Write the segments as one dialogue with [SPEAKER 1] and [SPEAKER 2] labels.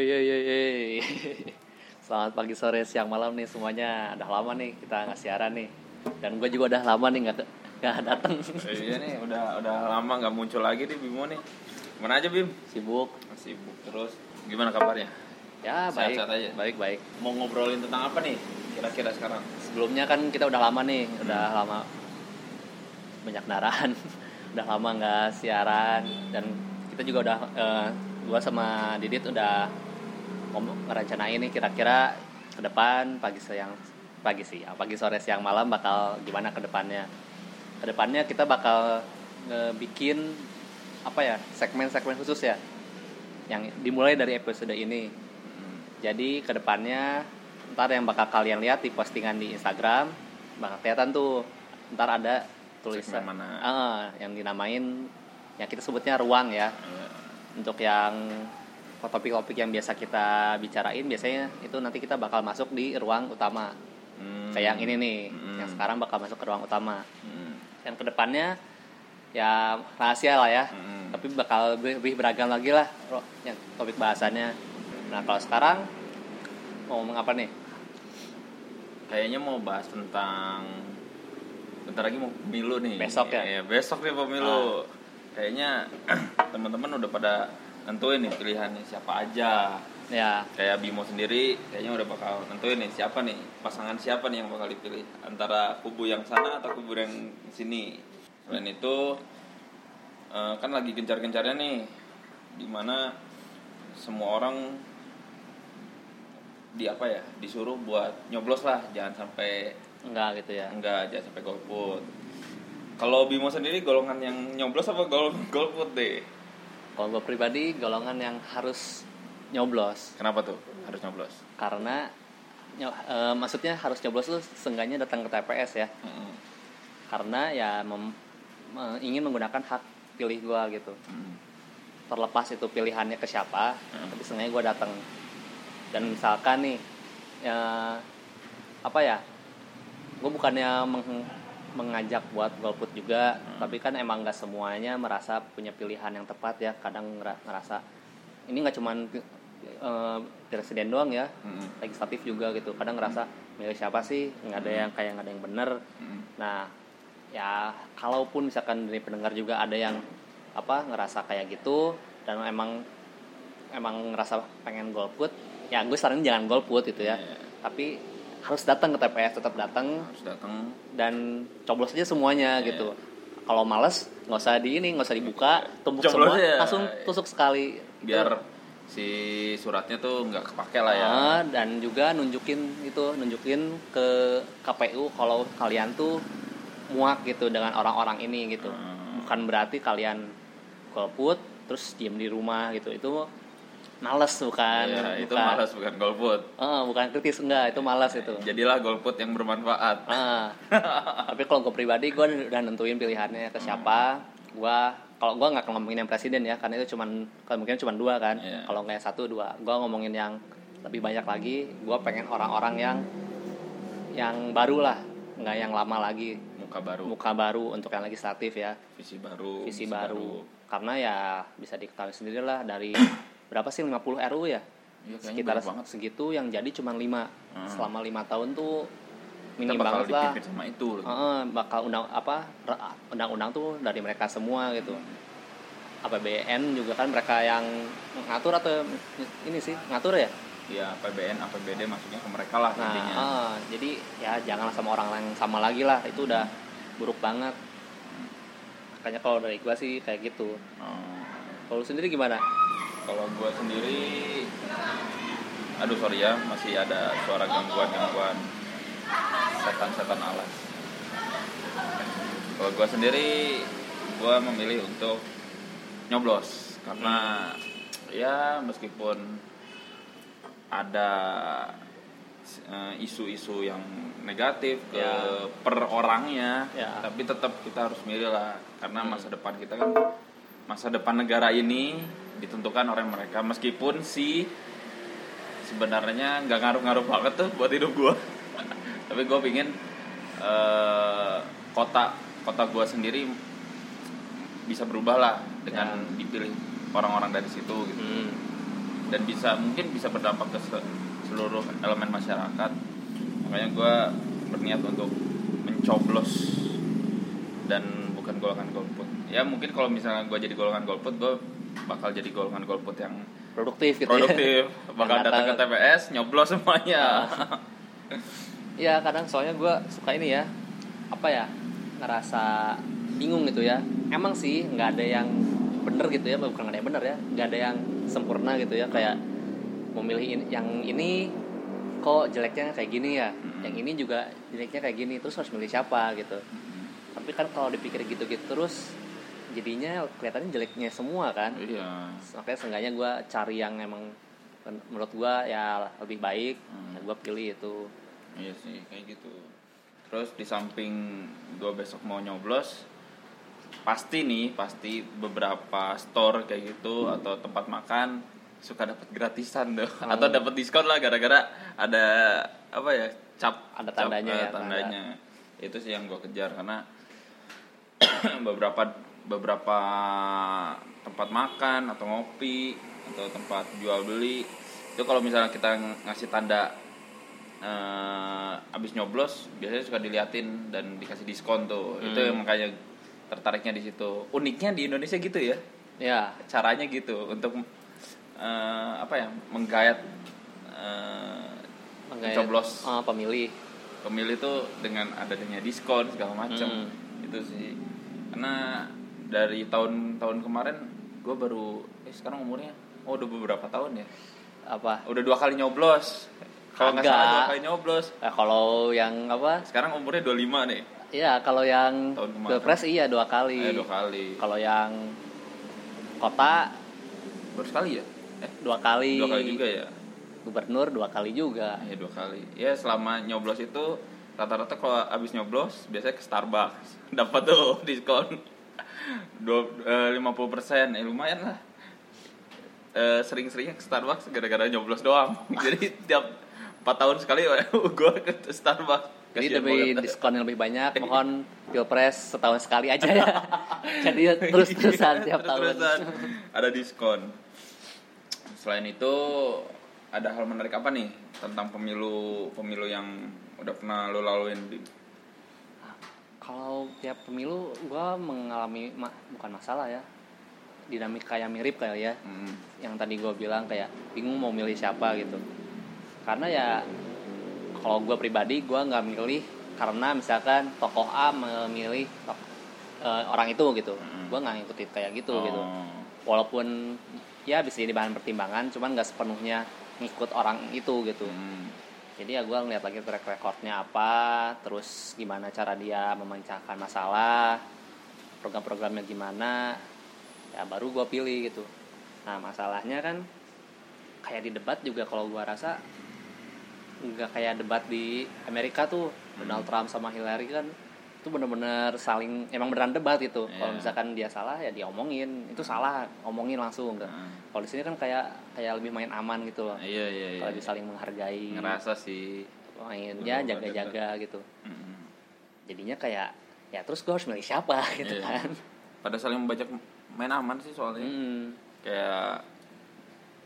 [SPEAKER 1] Hey, hey, hey, hey. Selamat pagi, sore, siang, malam nih semuanya. Udah lama nih kita nggak siaran nih. Dan gue juga udah lama nih nggak nggak datang.
[SPEAKER 2] iya nih udah udah lama nggak muncul lagi nih Bimo nih mana aja Bim
[SPEAKER 1] Sibuk.
[SPEAKER 2] sibuk terus gimana kabarnya
[SPEAKER 1] Ya baik.
[SPEAKER 2] Sehat-sehat aja.
[SPEAKER 1] Baik baik.
[SPEAKER 2] mau ngobrolin tentang apa nih kira-kira sekarang
[SPEAKER 1] Sebelumnya kan kita udah lama nih, udah lama banyak kendaraan, udah lama nggak siaran dan kita juga udah eh, gua sama Didit udah ngerencanain nih kira-kira ke depan pagi siang pagi siang pagi sore siang malam bakal gimana ke depannya. Ke depannya kita bakal bikin apa ya segmen-segmen khusus ya yang dimulai dari episode ini. Jadi ke depannya ntar yang bakal kalian lihat di postingan di Instagram bakal kelihatan tuh ntar ada tulisan
[SPEAKER 2] mana?
[SPEAKER 1] Ah, yang dinamain yang kita sebutnya ruang ya
[SPEAKER 2] Iya.
[SPEAKER 1] untuk yang topik-topik yang biasa kita bicarain biasanya itu nanti kita bakal masuk di ruang utama
[SPEAKER 2] Hmm.
[SPEAKER 1] kayak yang ini nih
[SPEAKER 2] Hmm.
[SPEAKER 1] yang sekarang bakal masuk ke ruang utama
[SPEAKER 2] Hmm.
[SPEAKER 1] dan ke depannya ya rahasia lah ya
[SPEAKER 2] Hmm.
[SPEAKER 1] tapi bakal lebih lebih beragam lagi lah yang topik bahasannya nah kalau sekarang mau ngomong apa nih
[SPEAKER 2] kayaknya mau bahas tentang bentar lagi mau pemilu nih
[SPEAKER 1] Besok ya?
[SPEAKER 2] Iya, besok nih pemilu kayaknya teman-teman udah pada nentuin nih pilihannya siapa aja.
[SPEAKER 1] Ya.
[SPEAKER 2] Kayak Bimo sendiri kayaknya udah bakal nentuin nih siapa nih pasangan siapa nih yang bakal dipilih antara kubu yang sana atau kubu yang sini. Selain itu eh, kan lagi gencar-gencarnya nih di mana semua orang di apa ya disuruh buat nyoblos lah jangan sampai
[SPEAKER 1] enggak gitu ya.
[SPEAKER 2] Enggak jangan sampai golput. Kalau Bimo sendiri golongan yang nyoblos apa gol golput deh
[SPEAKER 1] kalau gue pribadi golongan yang harus nyoblos
[SPEAKER 2] kenapa tuh harus nyoblos
[SPEAKER 1] karena eh, maksudnya harus nyoblos tuh seenggaknya datang ke TPS ya
[SPEAKER 2] Mm-mm.
[SPEAKER 1] karena ya mem- me- ingin menggunakan hak pilih gue gitu
[SPEAKER 2] Mm.
[SPEAKER 1] terlepas itu pilihannya ke siapa
[SPEAKER 2] Hmm.
[SPEAKER 1] tapi seenggaknya gue datang dan misalkan nih ya apa ya gue bukannya meng- mengajak buat golput juga
[SPEAKER 2] Hmm.
[SPEAKER 1] tapi kan emang nggak semuanya merasa punya pilihan yang tepat ya kadang ngera- ngerasa ini nggak cuman eh, presiden doang ya
[SPEAKER 2] Mm-mm.
[SPEAKER 1] legislatif juga gitu kadang ngerasa milih siapa sih nggak ada yang kayak nggak ada yang bener
[SPEAKER 2] Mm-mm.
[SPEAKER 1] Nah, ya kalaupun misalkan dari pendengar juga ada yang apa ngerasa kayak gitu dan emang emang ngerasa pengen golput, ya gue saranin jangan golput gitu ya.
[SPEAKER 2] Iya.
[SPEAKER 1] Tapi harus datang ke TPS, tetap datang
[SPEAKER 2] harus datang
[SPEAKER 1] dan coblos aja semuanya
[SPEAKER 2] Iya.
[SPEAKER 1] gitu. Kalau males nggak usah di ini, nggak usah dibuka, tumpuk
[SPEAKER 2] Coblos
[SPEAKER 1] semua, langsung tusuk sekali.
[SPEAKER 2] biar si suratnya tuh nggak kepake lah ya
[SPEAKER 1] Ah, dan juga nunjukin itu nunjukin ke KPU kalau kalian tuh muak gitu dengan orang-orang ini gitu
[SPEAKER 2] Hmm.
[SPEAKER 1] bukan berarti kalian golput terus diem di rumah gitu itu males bukan?
[SPEAKER 2] Iya, itu
[SPEAKER 1] bukan.
[SPEAKER 2] malas bukan golput.
[SPEAKER 1] Ah, bukan kritis enggak itu malas itu.
[SPEAKER 2] Jadilah golput yang bermanfaat.
[SPEAKER 1] Ah. tapi kalau gue pribadi gue udah nentuin pilihannya ke siapa. Gue kalau gue nggak ngomongin yang presiden ya karena itu cuman kemungkinan cuma dua kan.
[SPEAKER 2] Iya.
[SPEAKER 1] kalau nggak satu dua. Gue ngomongin yang lebih banyak lagi gue pengen orang-orang yang yang baru lah. Nggak yang lama lagi.
[SPEAKER 2] Muka baru.
[SPEAKER 1] Muka baru untuk yang legislatif ya.
[SPEAKER 2] Visi baru
[SPEAKER 1] visi
[SPEAKER 2] misi
[SPEAKER 1] baru. Karena ya bisa diketahui sendiri lah dari berapa sih 50 RU ya?
[SPEAKER 2] Kayaknya
[SPEAKER 1] sekitar
[SPEAKER 2] banget.
[SPEAKER 1] segitu yang jadi cuma lima.
[SPEAKER 2] Hmm.
[SPEAKER 1] selama lima tahun tuh
[SPEAKER 2] kita
[SPEAKER 1] minim
[SPEAKER 2] bakal
[SPEAKER 1] banget lah.
[SPEAKER 2] sama itu.
[SPEAKER 1] Heeh, bakal undang apa undang-undang tuh dari mereka semua gitu. APBN juga kan mereka yang ngatur atau ini sih ngatur ya?
[SPEAKER 2] Ya APBN APBD masuknya ke mereka lah
[SPEAKER 1] nah
[SPEAKER 2] intinya.
[SPEAKER 1] ah, jadi ya janganlah sama orang yang sama lagi lah itu udah buruk banget. Makanya kalau dari gua sih kayak gitu.
[SPEAKER 2] Oh.
[SPEAKER 1] kalau sendiri gimana
[SPEAKER 2] kalau gue sendiri aduh sorry ya masih ada suara gangguan-gangguan setan-setan alas kalau gue sendiri gue memilih untuk nyoblos karena ya meskipun ada eh, isu-isu yang negatif ke
[SPEAKER 1] Ya.
[SPEAKER 2] per orangnya
[SPEAKER 1] Ya.
[SPEAKER 2] tapi tetap kita harus milih lah karena
[SPEAKER 1] Hmm.
[SPEAKER 2] masa depan kita kan masa depan negara ini ditentukan oleh mereka. Meskipun si sebenarnya nggak ngaruh-ngaruh banget tuh buat hidup gue tapi gue pingin eh, kota kota gue sendiri bisa berubah lah dengan dipilih orang-orang dari situ gitu.
[SPEAKER 1] Hmm.
[SPEAKER 2] dan bisa mungkin bisa berdampak ke se- seluruh elemen masyarakat. Makanya gue berniat untuk mencoblos dan bukan golongan golput. Ya mungkin kalau misalnya gue jadi golongan golput gue bakal jadi golongan golput yang
[SPEAKER 1] produktif gitu
[SPEAKER 2] produktif.
[SPEAKER 1] Ya
[SPEAKER 2] bakal datang ke TPS nyoblos semuanya.
[SPEAKER 1] Iya kadang soalnya gue suka ini ya apa ya ngerasa bingung gitu ya. Emang sih nggak ada yang bener gitu ya bukan nggak ada yang bener ya nggak ada yang sempurna gitu ya kayak memilih ini, yang ini kok jeleknya kayak gini ya
[SPEAKER 2] Mm-mm.
[SPEAKER 1] yang ini juga jeleknya kayak gini terus harus milih siapa gitu. Tapi kan kalau dipikir gitu-gitu terus jadinya kelihatannya jeleknya semua kan
[SPEAKER 2] iya
[SPEAKER 1] makanya seenggaknya gue cari yang emang men- menurut gue ya lebih baik
[SPEAKER 2] Hmm.
[SPEAKER 1] gue pilih itu
[SPEAKER 2] Iya sih kayak gitu. Terus di samping gue besok mau nyoblos, pasti nih pasti beberapa store kayak gitu atau tempat makan suka dapat gratisan tuh
[SPEAKER 1] Hmm.
[SPEAKER 2] atau dapat diskon lah gara-gara ada apa ya cap
[SPEAKER 1] Ada
[SPEAKER 2] cap,
[SPEAKER 1] tandanya
[SPEAKER 2] eh,
[SPEAKER 1] ya,
[SPEAKER 2] tandanya itu sih yang gue kejar karena beberapa beberapa tempat makan atau ngopi atau tempat jual beli. Itu kalau misalnya kita ng- ngasih tanda eh, abis nyoblos biasanya suka diliatin dan dikasih diskon tuh. Itu
[SPEAKER 1] Hmm.
[SPEAKER 2] yang makanya tertariknya di situ. Uniknya di Indonesia gitu ya.
[SPEAKER 1] Ya.
[SPEAKER 2] Caranya gitu untuk eh, apa ya menggayat eh,
[SPEAKER 1] menggait,
[SPEAKER 2] Mencoblos.
[SPEAKER 1] eh, pemilih.
[SPEAKER 2] Pemilih tuh dengan adanya diskon segala macam
[SPEAKER 1] Hmm.
[SPEAKER 2] itu sih. Karena dari tahun-tahun kemarin gue baru eh sekarang umurnya oh udah beberapa tahun ya?
[SPEAKER 1] Apa?
[SPEAKER 2] Udah dua kali nyoblos. Kalau nggak salah dua kali nyoblos.
[SPEAKER 1] Eh, kalau yang apa?
[SPEAKER 2] Sekarang umurnya 25 nih.
[SPEAKER 1] Iya kalau yang pilpres iya dua kali.
[SPEAKER 2] Eh dua kali.
[SPEAKER 1] Kalau yang kota?
[SPEAKER 2] Baru sekali ya? Eh
[SPEAKER 1] dua kali.
[SPEAKER 2] Dua kali juga ya?
[SPEAKER 1] Gubernur dua kali juga.
[SPEAKER 2] Ya dua kali. Ya selama nyoblos itu rata-rata kalau abis nyoblos biasanya ke Starbucks. Dapat tuh diskon lima puluh persen. Eh lumayan lah. Eh, sering-seringnya ke Starbucks gara-gara nyoblos doang. Jadi tiap empat tahun sekali gue ke Starbucks.
[SPEAKER 1] Jadi
[SPEAKER 2] Kasian
[SPEAKER 1] demi
[SPEAKER 2] banget.
[SPEAKER 1] diskon yang lebih banyak mohon pilpres setahun sekali aja ya. Jadi terus terusan tiap tahun.
[SPEAKER 2] Terus-terusan. Ada diskon. Selain itu ada hal menarik apa nih tentang pemilu pemilu yang udah pernah lo laluin di
[SPEAKER 1] kalau tiap pemilu gua mengalami ma- bukan masalah ya dinamika yang mirip kayak ya
[SPEAKER 2] Hmm.
[SPEAKER 1] yang tadi gue bilang kayak bingung mau milih siapa gitu karena ya kalau gue pribadi gue nggak milih karena misalkan tokoh A memilih tok- eh, orang itu gitu
[SPEAKER 2] Mm.
[SPEAKER 1] gue nggak ngikutin kayak gitu
[SPEAKER 2] Oh.
[SPEAKER 1] gitu walaupun ya bisa jadi bahan pertimbangan cuman nggak sepenuhnya ngikut orang itu gitu
[SPEAKER 2] Hmm.
[SPEAKER 1] Jadi ya gue ngeliat lagi track recordnya apa terus gimana cara dia memecahkan masalah program-programnya gimana ya baru gue pilih gitu. Nah masalahnya kan kayak di debat juga kalau gue rasa nggak kayak debat di Amerika tuh Donald Trump sama Hillary kan itu bener-bener saling emang beneran debat gitu. Kalau
[SPEAKER 2] Iya.
[SPEAKER 1] misalkan dia salah ya diomongin. Itu salah omongin langsung enggak
[SPEAKER 2] Hmm.
[SPEAKER 1] kalau di sini kan kayak kayak lebih main aman gitu loh.
[SPEAKER 2] Iya iya iya
[SPEAKER 1] kalau lebih saling menghargai.
[SPEAKER 2] Ngerasa sih.
[SPEAKER 1] Mainnya jaga-jaga gitu.
[SPEAKER 2] Hmm.
[SPEAKER 1] jadinya kayak ya terus gue harus milih siapa gitu
[SPEAKER 2] Iya.
[SPEAKER 1] kan.
[SPEAKER 2] Pada saling membajak main aman sih soalnya.
[SPEAKER 1] Hmm.
[SPEAKER 2] kayak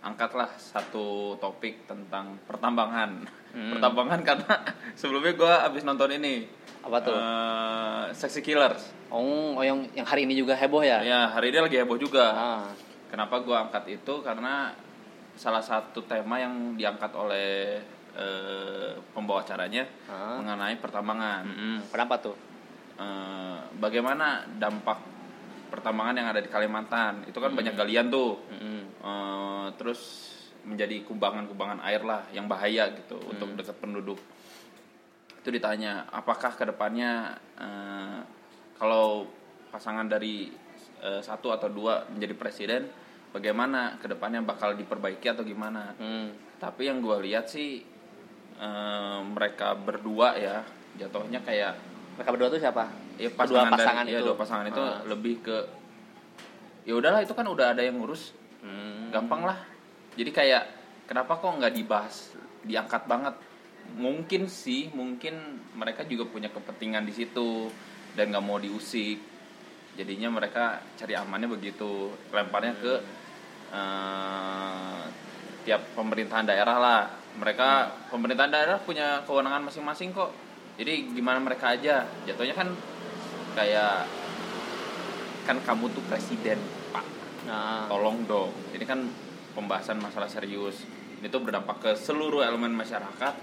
[SPEAKER 2] angkatlah satu topik tentang pertambangan
[SPEAKER 1] Hmm.
[SPEAKER 2] pertambangan karena sebelumnya gue abis nonton ini
[SPEAKER 1] Apa tuh?
[SPEAKER 2] eh, Sexy Killers
[SPEAKER 1] oh, oh yang yang hari ini juga heboh ya
[SPEAKER 2] ya hari ini lagi heboh juga
[SPEAKER 1] ah.
[SPEAKER 2] kenapa gue angkat itu karena salah satu tema yang diangkat oleh eh, pembawa acaranya
[SPEAKER 1] Ah.
[SPEAKER 2] mengenai pertambangan
[SPEAKER 1] Mm-mm. kenapa tuh
[SPEAKER 2] Eh, bagaimana dampak pertambangan yang ada di Kalimantan. Itu kan banyak galian tuh.
[SPEAKER 1] Mm-mm.
[SPEAKER 2] Eh, terus menjadi kubangan-kubangan air lah yang bahaya gitu untuk dekat penduduk. Itu ditanya apakah ke depannya eh, kalau pasangan dari eh, satu atau dua menjadi presiden bagaimana ke depannya bakal diperbaiki atau gimana?
[SPEAKER 1] Hmm.
[SPEAKER 2] tapi yang gue lihat sih eh, mereka berdua ya jatuhnya kayak
[SPEAKER 1] mereka berdua tuh siapa
[SPEAKER 2] ya
[SPEAKER 1] Dua
[SPEAKER 2] pasangan dari, ya,
[SPEAKER 1] itu.
[SPEAKER 2] dua pasangan itu
[SPEAKER 1] Ah.
[SPEAKER 2] lebih ke ya udahlah itu kan udah ada yang ngurus.
[SPEAKER 1] Hmm.
[SPEAKER 2] gampang lah. Jadi kayak kenapa kok nggak dibahas diangkat banget? Mungkin sih mungkin mereka juga punya kepentingan di situ dan nggak mau diusik. Jadinya mereka cari amannya begitu. Lemparnya ke eh, tiap pemerintahan daerah lah. Mereka pemerintahan daerah punya kewenangan masing-masing kok. Jadi gimana mereka aja? Jatuhnya kan kayak kan kamu tuh presiden pak.
[SPEAKER 1] Nah
[SPEAKER 2] tolong dong. Ini kan pembahasan masalah serius. Ini tuh berdampak ke seluruh elemen masyarakat.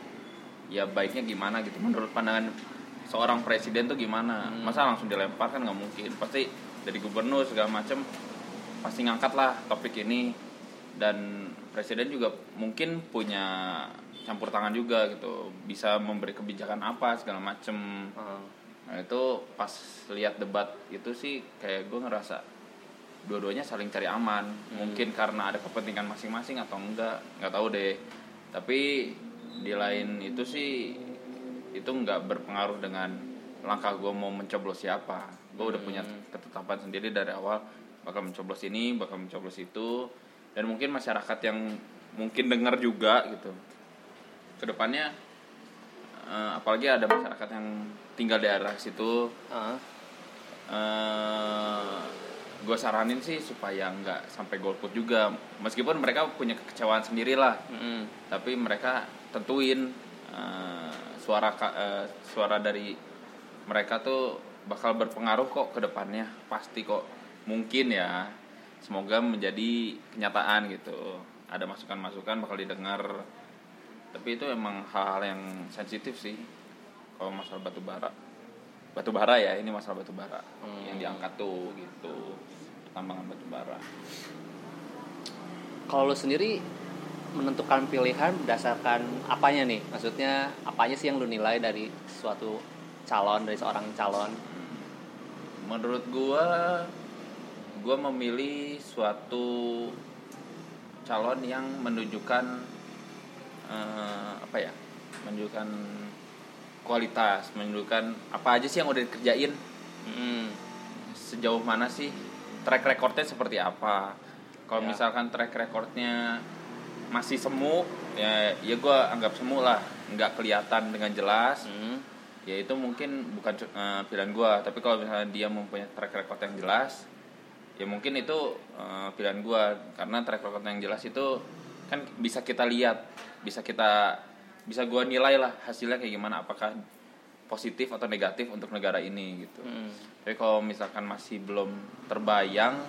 [SPEAKER 2] Ya baiknya gimana gitu. Menurut pandangan seorang presiden tuh gimana?
[SPEAKER 1] Hmm.
[SPEAKER 2] masa langsung dilempar kan nggak mungkin. Pasti dari gubernur segala macem pasti ngangkat lah topik ini. Dan presiden juga mungkin punya campur tangan juga gitu. Bisa memberi kebijakan apa segala macem.
[SPEAKER 1] Ah.
[SPEAKER 2] Nah itu pas lihat debat itu sih kayak gue ngerasa dua-duanya saling cari aman. Mungkin karena ada kepentingan masing-masing atau enggak, nggak tahu deh. Tapi di lain itu sih itu nggak berpengaruh dengan langkah gue mau mencoblos siapa. Gue udah punya ketetapan sendiri dari awal bakal mencoblos ini, bakal mencoblos itu, dan mungkin masyarakat yang mungkin dengar juga gitu. Ke depannya eh, apalagi ada masyarakat yang tinggal di daerah situ.
[SPEAKER 1] Ah.
[SPEAKER 2] eh gue saranin sih supaya nggak sampai golput juga. Meskipun mereka punya kekecewaan sendiri lah.
[SPEAKER 1] Mm-mm.
[SPEAKER 2] tapi mereka tentuin eh, suara eh, suara dari mereka tuh bakal berpengaruh kok ke depannya. Pasti kok mungkin ya. Semoga menjadi kenyataan gitu. Ada masukan-masukan bakal didengar. Tapi itu emang hal-hal yang sensitif sih kalau masalah batu bara batu bara ya ini masalah batu bara
[SPEAKER 1] Hmm.
[SPEAKER 2] yang diangkat tuh gitu tambangan batu bara
[SPEAKER 1] Kalau lu sendiri menentukan pilihan berdasarkan apanya nih? Maksudnya apanya sih yang lu nilai dari suatu calon dari seorang calon?
[SPEAKER 2] menurut gua gua memilih suatu calon yang menunjukkan eh, apa ya menunjukkan kualitas menunjukkan apa aja sih yang udah dikerjain
[SPEAKER 1] Mm.
[SPEAKER 2] sejauh mana sih track recordnya seperti apa kalau
[SPEAKER 1] Ya.
[SPEAKER 2] misalkan track recordnya masih semu ya ya gua anggap semu lah nggak kelihatan dengan jelas
[SPEAKER 1] Mm.
[SPEAKER 2] ya itu mungkin bukan eh, pilihan gua tapi kalau misalnya dia mempunyai track record yang jelas ya mungkin itu eh, pilihan gua karena track record yang jelas itu kan bisa kita lihat bisa kita bisa gua nilai lah hasilnya kayak gimana apakah positif atau negatif untuk negara ini gitu.
[SPEAKER 1] Mm.
[SPEAKER 2] tapi kalau misalkan masih belum terbayang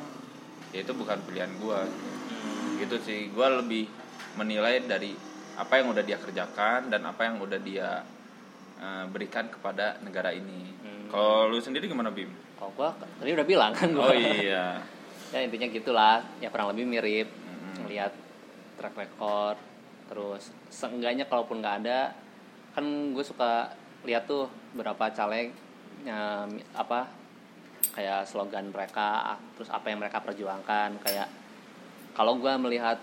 [SPEAKER 2] ya itu bukan pilihan gua. Gitu sih gua lebih menilai dari apa yang udah dia kerjakan dan apa yang udah dia eh, berikan kepada negara ini.
[SPEAKER 1] Hmm.
[SPEAKER 2] kalau lu sendiri gimana bim?
[SPEAKER 1] Kalau gua tadi udah bilang kan gua.
[SPEAKER 2] oh iya.
[SPEAKER 1] Ya intinya gitulah. Ya kurang lebih mirip. Lihat track record terus seenggaknya kalaupun nggak ada kan gue suka lihat tuh beberapa caleg ya, apa kayak slogan mereka terus apa yang mereka perjuangkan. Kayak kalau gue melihat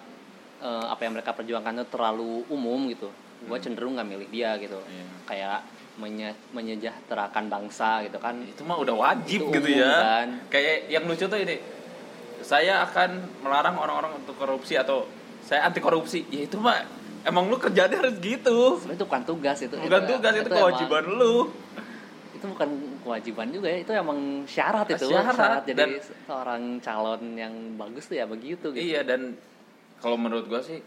[SPEAKER 1] eh, apa yang mereka perjuangkan itu terlalu umum gitu gue cenderung nggak milih dia gitu.
[SPEAKER 2] Iya.
[SPEAKER 1] kayak menye- menyejahterakan bangsa gitu kan.
[SPEAKER 2] Itu mah udah wajib
[SPEAKER 1] Itu
[SPEAKER 2] gitu ya.
[SPEAKER 1] kan.
[SPEAKER 2] kayak yang lucu tuh ini saya akan melarang orang-orang untuk korupsi atau saya anti korupsi. Ya itu mah emang lu kerjanya harus gitu
[SPEAKER 1] sebenarnya itu bukan tugas itu
[SPEAKER 2] bukan
[SPEAKER 1] itu-
[SPEAKER 2] tugas itu,
[SPEAKER 1] emang-
[SPEAKER 2] kewajiban lu
[SPEAKER 1] itu bukan kewajiban juga ya itu emang syarat itu
[SPEAKER 2] Syarat,
[SPEAKER 1] jadi
[SPEAKER 2] dan-
[SPEAKER 1] seorang calon yang bagus tuh ya begitu gitu
[SPEAKER 2] Iya dan kalau menurut gue sih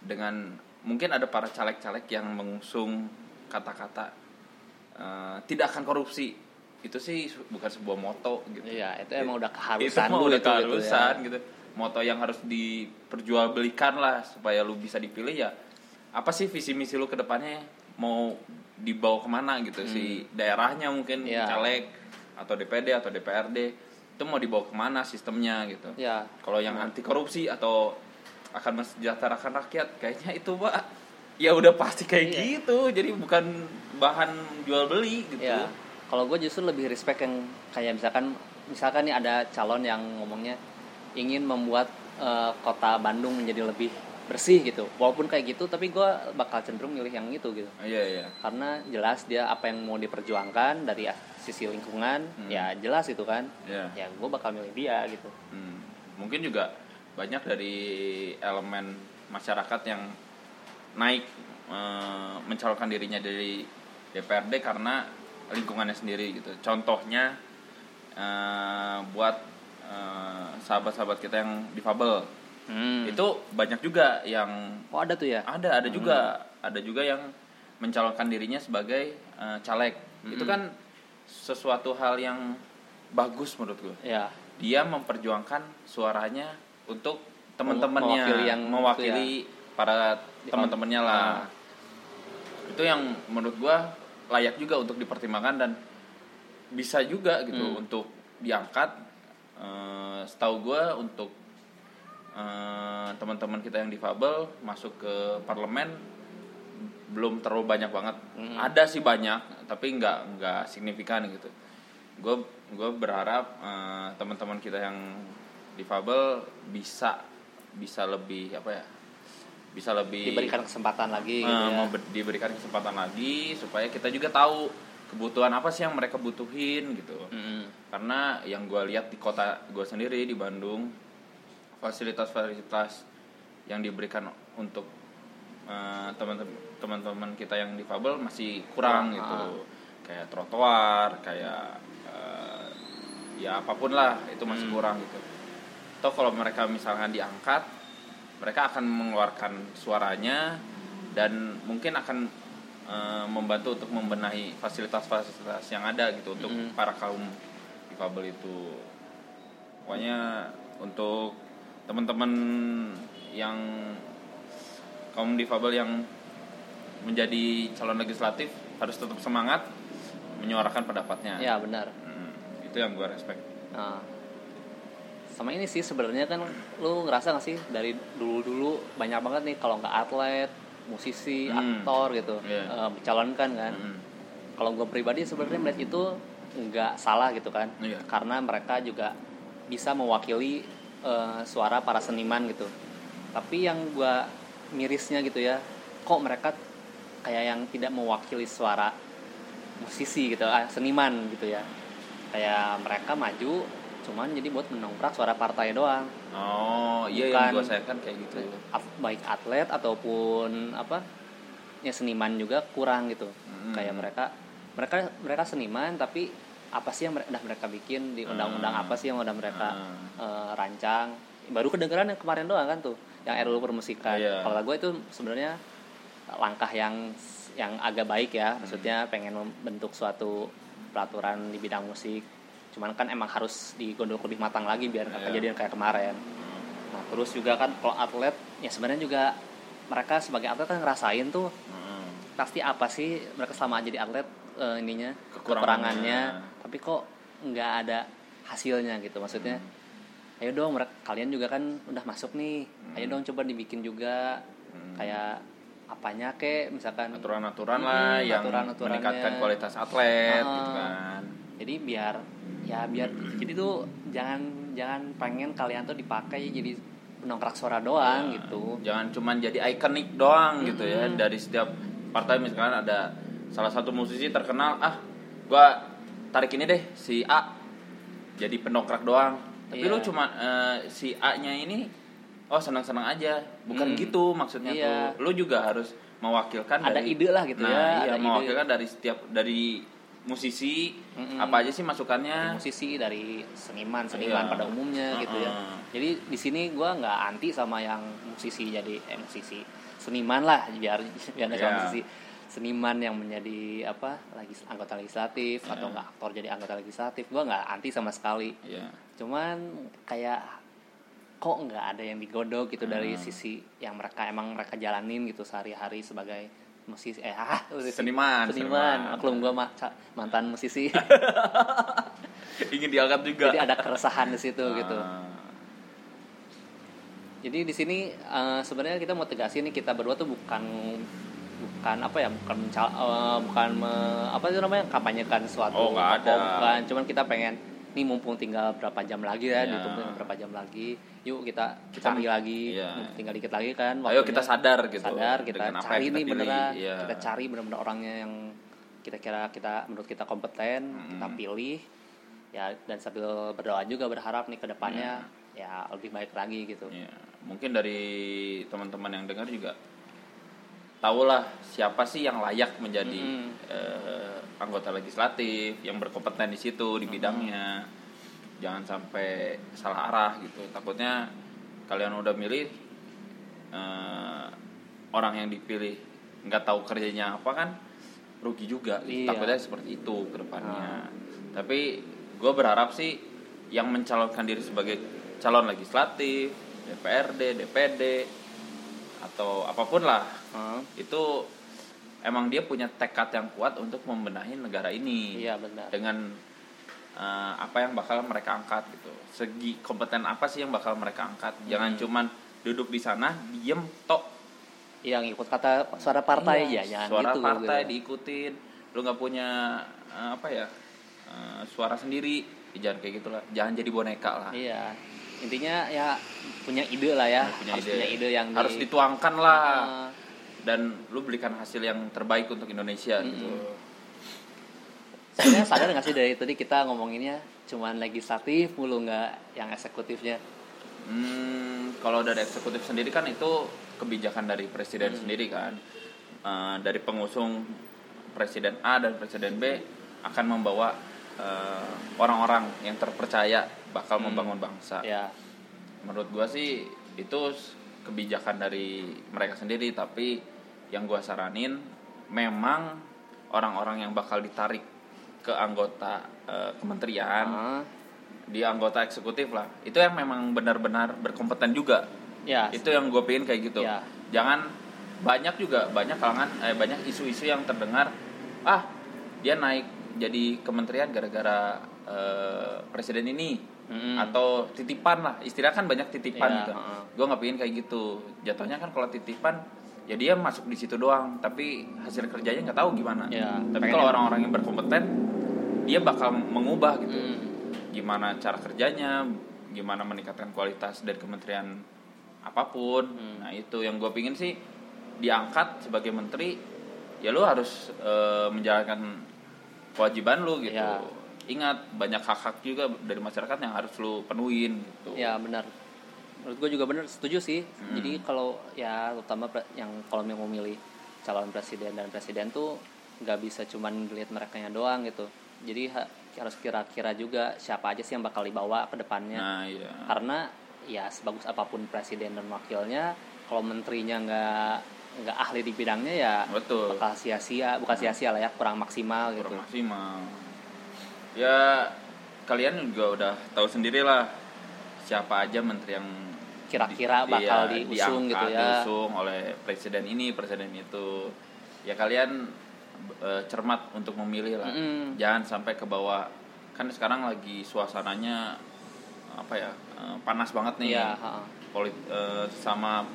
[SPEAKER 2] dengan mungkin ada para caleg-caleg yang mengusung kata-kata eh, tidak akan korupsi itu sih bukan sebuah moto gitu.
[SPEAKER 1] iya itu emang udah
[SPEAKER 2] itu
[SPEAKER 1] keharusan lu
[SPEAKER 2] udah
[SPEAKER 1] itu, gitu ya.
[SPEAKER 2] keharusan gitu, Moto yang harus diperjualbelikan lah supaya lu bisa dipilih ya. Apa sih visi misi lu ke depannya mau dibawa ke mana gitu si daerahnya mungkin
[SPEAKER 1] Hmm. Iya.
[SPEAKER 2] caleg atau DPD atau DPRD itu mau dibawa ke mana sistemnya gitu.
[SPEAKER 1] ya
[SPEAKER 2] Kalau yang anti korupsi atau akan mensejahterakan rakyat, kayaknya itu pak ya udah pasti kayak
[SPEAKER 1] Iya.
[SPEAKER 2] gitu. Jadi bukan bahan jual beli gitu.
[SPEAKER 1] ya kalau gue justru lebih respect yang kayak misalkan misalkan nih ada calon yang ngomongnya ingin membuat eh, kota Bandung menjadi lebih bersih gitu walaupun kayak gitu tapi gue bakal cenderung milih yang itu gitu
[SPEAKER 2] Iya iya.
[SPEAKER 1] karena jelas dia apa yang mau diperjuangkan dari sisi lingkungan
[SPEAKER 2] Hmm.
[SPEAKER 1] ya jelas itu kan
[SPEAKER 2] Iya.
[SPEAKER 1] ya gue bakal milih dia gitu
[SPEAKER 2] Hmm. Mungkin juga banyak dari elemen masyarakat yang naik eh, mencalonkan dirinya dari DPRD karena lingkungannya sendiri gitu. Contohnya eh, buat eh, sahabat-sahabat kita yang difabel
[SPEAKER 1] Hmm.
[SPEAKER 2] Itu banyak juga yang
[SPEAKER 1] Oh ada tuh ya?
[SPEAKER 2] ada ada juga ada juga yang mencalonkan dirinya sebagai eh, caleg. Itu kan sesuatu hal yang bagus menurut gue.
[SPEAKER 1] Ya.
[SPEAKER 2] Dia memperjuangkan suaranya untuk teman-temannya
[SPEAKER 1] Mewakili yang
[SPEAKER 2] mewakili para
[SPEAKER 1] Di-
[SPEAKER 2] teman-temannya lah.
[SPEAKER 1] Ah.
[SPEAKER 2] Itu yang menurut gua layak juga untuk dipertimbangkan dan bisa juga gitu
[SPEAKER 1] Hmm.
[SPEAKER 2] untuk diangkat. Eh, setahu gua untuk eh, teman-teman kita yang difabel masuk ke parlemen belum terlalu banyak banget.
[SPEAKER 1] Hmm.
[SPEAKER 2] Ada sih banyak, tapi nggak nggak signifikan gitu. Gue gue berharap eh, teman-teman kita yang difabel bisa bisa lebih apa ya? Bisa lebih
[SPEAKER 1] Diberikan kesempatan lagi gitu
[SPEAKER 2] eh,
[SPEAKER 1] ya.
[SPEAKER 2] mau diberikan kesempatan lagi supaya kita juga tahu kebutuhan apa sih yang mereka butuhin gitu.
[SPEAKER 1] Mm-mm.
[SPEAKER 2] Karena yang gue lihat di kota gue sendiri di Bandung fasilitas-fasilitas yang diberikan untuk eh, teman-teman kita yang difabel masih kurang
[SPEAKER 1] Ah,
[SPEAKER 2] gitu.
[SPEAKER 1] ah.
[SPEAKER 2] Kayak trotoar, kayak eh, ya apa pun lah itu masih
[SPEAKER 1] Hmm.
[SPEAKER 2] kurang gitu. Atau kalau mereka misalkan diangkat, mereka akan mengeluarkan suaranya dan mungkin akan eh, membantu untuk membenahi fasilitas-fasilitas yang ada gitu untuk
[SPEAKER 1] Mm.
[SPEAKER 2] para kaum difabel itu. Pokoknya untuk teman-teman yang kaum difabel yang menjadi calon legislatif harus tetap semangat menyuarakan pendapatnya.
[SPEAKER 1] Ya benar.
[SPEAKER 2] Hmm, itu yang gue respect.
[SPEAKER 1] Nah, sama ini sih sebenarnya kan lu ngerasa gak sih dari dulu-dulu banyak banget nih kalau nggak atlet, musisi,
[SPEAKER 2] Hmm.
[SPEAKER 1] aktor gitu
[SPEAKER 2] Iya.
[SPEAKER 1] eh, mencalonkan kan.
[SPEAKER 2] Hmm.
[SPEAKER 1] Kalau gue pribadi sebenarnya melihat itu nggak salah gitu kan,
[SPEAKER 2] Iya.
[SPEAKER 1] karena mereka juga bisa mewakili eh, suara para seniman gitu. Tapi yang gue mirisnya gitu ya, kok mereka kayak yang tidak mewakili suara musisi gitu, ah, seniman gitu ya. Kayak mereka maju cuman jadi buat mendongkrak suara partai doang
[SPEAKER 2] Oh iya yang
[SPEAKER 1] Bukan-
[SPEAKER 2] gue sayangkan kayak gitu.
[SPEAKER 1] At- baik atlet ataupun apa ya seniman juga kurang gitu
[SPEAKER 2] Hmm.
[SPEAKER 1] kayak mereka mereka mereka seniman tapi apa sih yang udah mereka bikin di undang-undang
[SPEAKER 2] Hmm.
[SPEAKER 1] apa sih yang udah mereka eh, rancang baru kedengeran yang kemarin doang kan tuh yang RUU permusikan
[SPEAKER 2] Iya.
[SPEAKER 1] kalau gue itu sebenarnya langkah yang yang agak baik ya
[SPEAKER 2] Hmm.
[SPEAKER 1] maksudnya pengen membentuk suatu peraturan di bidang musik cuman kan emang harus digodok lebih matang lagi biar
[SPEAKER 2] Iya.
[SPEAKER 1] kejadian kayak kemarin Nah, terus juga kan kalau atlet ya sebenarnya juga mereka sebagai atlet kan ngerasain tuh
[SPEAKER 2] Hmm.
[SPEAKER 1] pasti apa sih mereka selama jadi atlet eh, ininya
[SPEAKER 2] Kekurangannya.
[SPEAKER 1] tapi kok nggak ada hasilnya gitu maksudnya
[SPEAKER 2] Hmm.
[SPEAKER 1] ayo dong mereka kalian juga kan udah masuk nih ayo dong coba dibikin juga
[SPEAKER 2] Hmm.
[SPEAKER 1] kayak apanya kek misalkan
[SPEAKER 2] aturan-aturan
[SPEAKER 1] Hmm,
[SPEAKER 2] lah yang
[SPEAKER 1] aturan-aturannya.
[SPEAKER 2] meningkatkan kualitas atlet
[SPEAKER 1] Ah.
[SPEAKER 2] gitu kan.
[SPEAKER 1] jadi biar ya biar jadi tuh jangan jangan pengen kalian tuh dipakai jadi penongkrak suara doang
[SPEAKER 2] Ya,
[SPEAKER 1] gitu
[SPEAKER 2] Jangan cuman jadi ikonik doang gitu ya
[SPEAKER 1] Mm-mm.
[SPEAKER 2] dari setiap partai misalkan ada salah satu musisi terkenal ah gua tarik ini deh si A jadi pendongkrak doang. Tapi
[SPEAKER 1] Iya.
[SPEAKER 2] lu cuma eh, si A-nya ini oh senang-senang aja. Bukan
[SPEAKER 1] Hmm.
[SPEAKER 2] gitu maksudnya
[SPEAKER 1] Iya.
[SPEAKER 2] tuh. Lu juga harus mewakilkan
[SPEAKER 1] Ada
[SPEAKER 2] dari
[SPEAKER 1] ide lah gitu
[SPEAKER 2] nah,
[SPEAKER 1] ya,
[SPEAKER 2] Iya,
[SPEAKER 1] ada ide.
[SPEAKER 2] mewakilkan dari setiap dari musisi
[SPEAKER 1] Mm-mm.
[SPEAKER 2] apa aja sih
[SPEAKER 1] dari
[SPEAKER 2] masukannya.
[SPEAKER 1] musisi dari seniman seniman
[SPEAKER 2] Iya.
[SPEAKER 1] pada umumnya gitu ya jadi di sini gua nggak anti sama yang musisi jadi eh, musisi seniman lah biar biar nggak cuma
[SPEAKER 2] Iya.
[SPEAKER 1] musisi seniman yang menjadi apa lagi anggota legislatif atau
[SPEAKER 2] Iya.
[SPEAKER 1] nggak aktor jadi anggota legislatif gua nggak anti sama sekali
[SPEAKER 2] Iya.
[SPEAKER 1] cuman kayak kok nggak ada yang digodok gitu dari
[SPEAKER 2] Hmm.
[SPEAKER 1] sisi yang mereka emang mereka jalanin gitu sehari-hari sebagai musisi eh ah musisi.
[SPEAKER 2] Seniman,
[SPEAKER 1] seniman maklum gua ma- mantan musisi
[SPEAKER 2] Ingin diangkat juga.
[SPEAKER 1] jadi ada keresahan di situ gitu
[SPEAKER 2] Ah.
[SPEAKER 1] jadi di sini eh, sebenarnya kita mau tegasin nih kita berdua tuh bukan bukan apa ya bukan mencal- eh, bukan me- apa itu namanya kampanyekan suatu
[SPEAKER 2] Oh, ada.
[SPEAKER 1] bukan cuman kita pengen nih mumpung tinggal berapa jam lagi ya,
[SPEAKER 2] Ya.
[SPEAKER 1] ditunggu berapa jam lagi yuk kita kita
[SPEAKER 2] Kita-
[SPEAKER 1] ambil lagi mumpung tinggal dikit lagi kan
[SPEAKER 2] Ayo
[SPEAKER 1] waktunya.
[SPEAKER 2] kita sadar gitu.
[SPEAKER 1] sadar kita cari
[SPEAKER 2] kita
[SPEAKER 1] nih beneran
[SPEAKER 2] Iya.
[SPEAKER 1] kita cari bener-bener orangnya yang kita kira kita menurut kita kompeten kita
[SPEAKER 2] Mm-mm.
[SPEAKER 1] pilih ya dan sambil berdoa juga berharap nih ke depannya
[SPEAKER 2] Iya.
[SPEAKER 1] ya lebih baik lagi gitu
[SPEAKER 2] Ya, mungkin dari teman-teman yang dengar juga tahulah siapa sih yang layak menjadi
[SPEAKER 1] Mm-mm.
[SPEAKER 2] eh, anggota legislatif yang berkompeten di situ di bidangnya. Jangan sampai salah arah gitu. Takutnya kalian udah milih eh, orang yang dipilih nggak tahu kerjanya apa kan rugi juga
[SPEAKER 1] Iya.
[SPEAKER 2] takutnya seperti itu ke depannya tapi gue berharap sih yang mencalonkan diri sebagai calon legislatif DPRD DPD atau apa pun lah
[SPEAKER 1] Hmm.
[SPEAKER 2] itu emang dia punya tekad yang kuat untuk membenahi negara ini
[SPEAKER 1] Iya benar.
[SPEAKER 2] dengan eh, apa yang bakal mereka angkat gitu segi kompeten apa sih yang bakal mereka angkat jangan
[SPEAKER 1] Hmm.
[SPEAKER 2] cuman duduk di sana diem tok
[SPEAKER 1] Yang ikut kata suara partai
[SPEAKER 2] Iya,
[SPEAKER 1] ya, jangan
[SPEAKER 2] suara
[SPEAKER 1] gitu.
[SPEAKER 2] partai
[SPEAKER 1] gitu.
[SPEAKER 2] diikutin lu nggak punya eh, apa ya eh, suara sendiri jangan kayak gitulah jangan jadi boneka lah
[SPEAKER 1] Iya. Intinya ya punya ide lah ya.
[SPEAKER 2] punya
[SPEAKER 1] harus
[SPEAKER 2] ide,
[SPEAKER 1] punya ide yang
[SPEAKER 2] harus
[SPEAKER 1] di-
[SPEAKER 2] dituangkan lah
[SPEAKER 1] Ah,
[SPEAKER 2] dan lu belikan hasil yang terbaik untuk Indonesia
[SPEAKER 1] Mm-mm.
[SPEAKER 2] gitu
[SPEAKER 1] Sebenarnya sadar nggak sih dari tadi kita ngomonginnya cuman legislatif mulu nggak yang eksekutifnya.
[SPEAKER 2] Hmm, kalau dari eksekutif sendiri kan itu kebijakan dari presiden
[SPEAKER 1] Hmm.
[SPEAKER 2] sendiri kan. Eh, dari pengusung presiden A dan presiden B akan membawa eh, orang-orang yang terpercaya bakal
[SPEAKER 1] Hmm.
[SPEAKER 2] membangun bangsa.
[SPEAKER 1] Ya.
[SPEAKER 2] Menurut gua sih itu kebijakan dari mereka sendiri, tapi yang gua saranin memang orang-orang yang bakal ditarik ke anggota eh, kementerian
[SPEAKER 1] Ah,
[SPEAKER 2] di anggota eksekutif lah itu yang memang benar-benar berkompeten juga
[SPEAKER 1] ya.
[SPEAKER 2] itu yang gue pengen kayak gitu
[SPEAKER 1] Ya.
[SPEAKER 2] jangan banyak juga banyak kalangan eh, banyak isu-isu yang terdengar ah dia naik jadi kementerian gara-gara eh, presiden ini
[SPEAKER 1] Mm-mm.
[SPEAKER 2] atau titipan lah istilah kan banyak titipan
[SPEAKER 1] Ya,
[SPEAKER 2] gitu
[SPEAKER 1] heeh.
[SPEAKER 2] gue nggak pengen kayak gitu jatuhnya kan kalau titipan ya dia masuk di situ doang tapi hasil kerjanya nggak tahu gimana
[SPEAKER 1] Ya,
[SPEAKER 2] tapi kalau orang-orang yang berkompeten dia bakal mengubah gitu
[SPEAKER 1] Hmm.
[SPEAKER 2] gimana cara kerjanya, gimana meningkatkan kualitas dari kementerian apa pun.
[SPEAKER 1] Hmm.
[SPEAKER 2] Nah itu yang gue pingin sih diangkat sebagai menteri, ya lu harus eh, menjalankan kewajiban lu gitu.
[SPEAKER 1] Ya.
[SPEAKER 2] Ingat banyak hak-hak juga dari masyarakat yang harus lu penuhin gitu.
[SPEAKER 1] Ya benar. Menurut gue juga benar, setuju sih.
[SPEAKER 2] Hmm.
[SPEAKER 1] Jadi kalau ya terutama yang kalau mau memilih calon presiden dan presiden tuh nggak bisa cuman lihat mereka doang gitu. Jadi ha- harus kira-kira juga siapa aja sih yang bakal dibawa ke depannya.
[SPEAKER 2] Nah iya.
[SPEAKER 1] Karena ya sebagus apa pun presiden dan wakilnya, kalau menterinya nggak nggak ahli di bidangnya ya
[SPEAKER 2] Betul.
[SPEAKER 1] bakal sia-sia, bukan sia-sia lah ya, kurang maksimal gitu.
[SPEAKER 2] kurang maksimal. Ya kalian juga udah tahu sendiri lah siapa aja menteri yang
[SPEAKER 1] Kira-kira
[SPEAKER 2] di-
[SPEAKER 1] bakal
[SPEAKER 2] iya,
[SPEAKER 1] diusung
[SPEAKER 2] diangkat,
[SPEAKER 1] gitu ya.
[SPEAKER 2] diusung oleh presiden ini, presiden itu. Ya kalian eh, cermat untuk memilih lah.
[SPEAKER 1] Mm-mm.
[SPEAKER 2] Jangan sampai ke bawah. Kan sekarang lagi suasananya apa ya? eh, panas banget nih.
[SPEAKER 1] Iya, ha-ha.
[SPEAKER 2] Polit eh, sama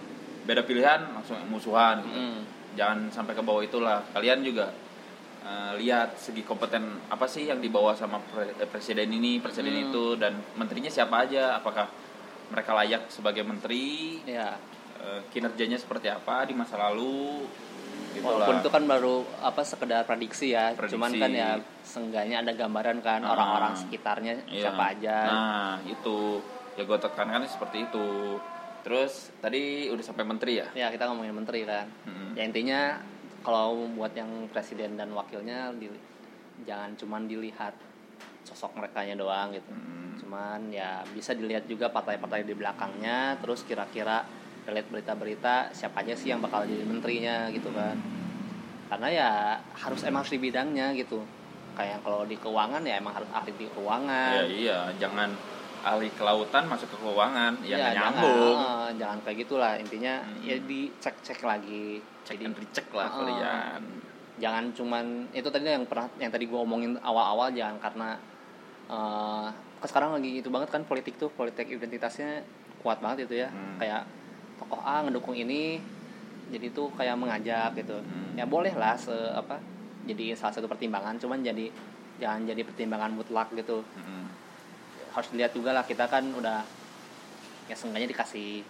[SPEAKER 2] beda pilihan langsung musuhan gitu
[SPEAKER 1] Mm.
[SPEAKER 2] jangan sampai ke bawah itulah kalian juga eh, lihat segi kompeten apa sih yang dibawa sama pre- presiden ini presiden
[SPEAKER 1] Hmm.
[SPEAKER 2] itu dan menterinya siapa aja apakah mereka layak sebagai menteri
[SPEAKER 1] Ya.
[SPEAKER 2] kinerjanya seperti apa di masa lalu gitu
[SPEAKER 1] Walaupun
[SPEAKER 2] lah.
[SPEAKER 1] itu kan baru apa sekedar prediksi ya,
[SPEAKER 2] Prediksi.
[SPEAKER 1] cuman kan ya seenggaknya ada gambaran kan
[SPEAKER 2] Ah.
[SPEAKER 1] orang-orang sekitarnya
[SPEAKER 2] Iya.
[SPEAKER 1] siapa aja.
[SPEAKER 2] nah itu ya gue tekankan seperti itu terus tadi udah sampai menteri ya
[SPEAKER 1] Ya kita ngomongin menteri kan.
[SPEAKER 2] Mm-mm.
[SPEAKER 1] Ya intinya kalau buat yang presiden dan wakilnya di- jangan cuman dilihat sosok mereka doang gitu.
[SPEAKER 2] Mm.
[SPEAKER 1] Cuman ya bisa dilihat juga partai-partai di belakangnya, terus kira-kira lihat berita-berita siapa aja sih yang bakal jadi menterinya gitu kan. Karena ya harus emang harus di bidangnya gitu. Kayak kalau di keuangan ya emang harus ahli di keuangan.
[SPEAKER 2] ya iya jangan ahli kelautan masuk ke keuangan ya, nggak
[SPEAKER 1] jangan,
[SPEAKER 2] nyambung
[SPEAKER 1] eh, jangan kayak gitulah intinya
[SPEAKER 2] Hmm.
[SPEAKER 1] ya dicek-cek lagi.
[SPEAKER 2] cek
[SPEAKER 1] Jadi
[SPEAKER 2] recheck lah
[SPEAKER 1] Ah.
[SPEAKER 2] kalian
[SPEAKER 1] jangan cuman itu tadi yang pernah yang tadi gue omongin awal-awal jangan karena kan sekarang lagi itu banget kan politik tuh politik identitasnya kuat banget itu ya
[SPEAKER 2] Hmm.
[SPEAKER 1] kayak tokoh A ngedukung ini jadi tuh kayak mengajak gitu
[SPEAKER 2] Hmm.
[SPEAKER 1] ya boleh lah se apa jadi salah satu pertimbangan cuman jadi jangan jadi pertimbangan mutlak gitu
[SPEAKER 2] Mm-mm.
[SPEAKER 1] harus dilihat juga lah kita kan udah ya seenggaknya dikasih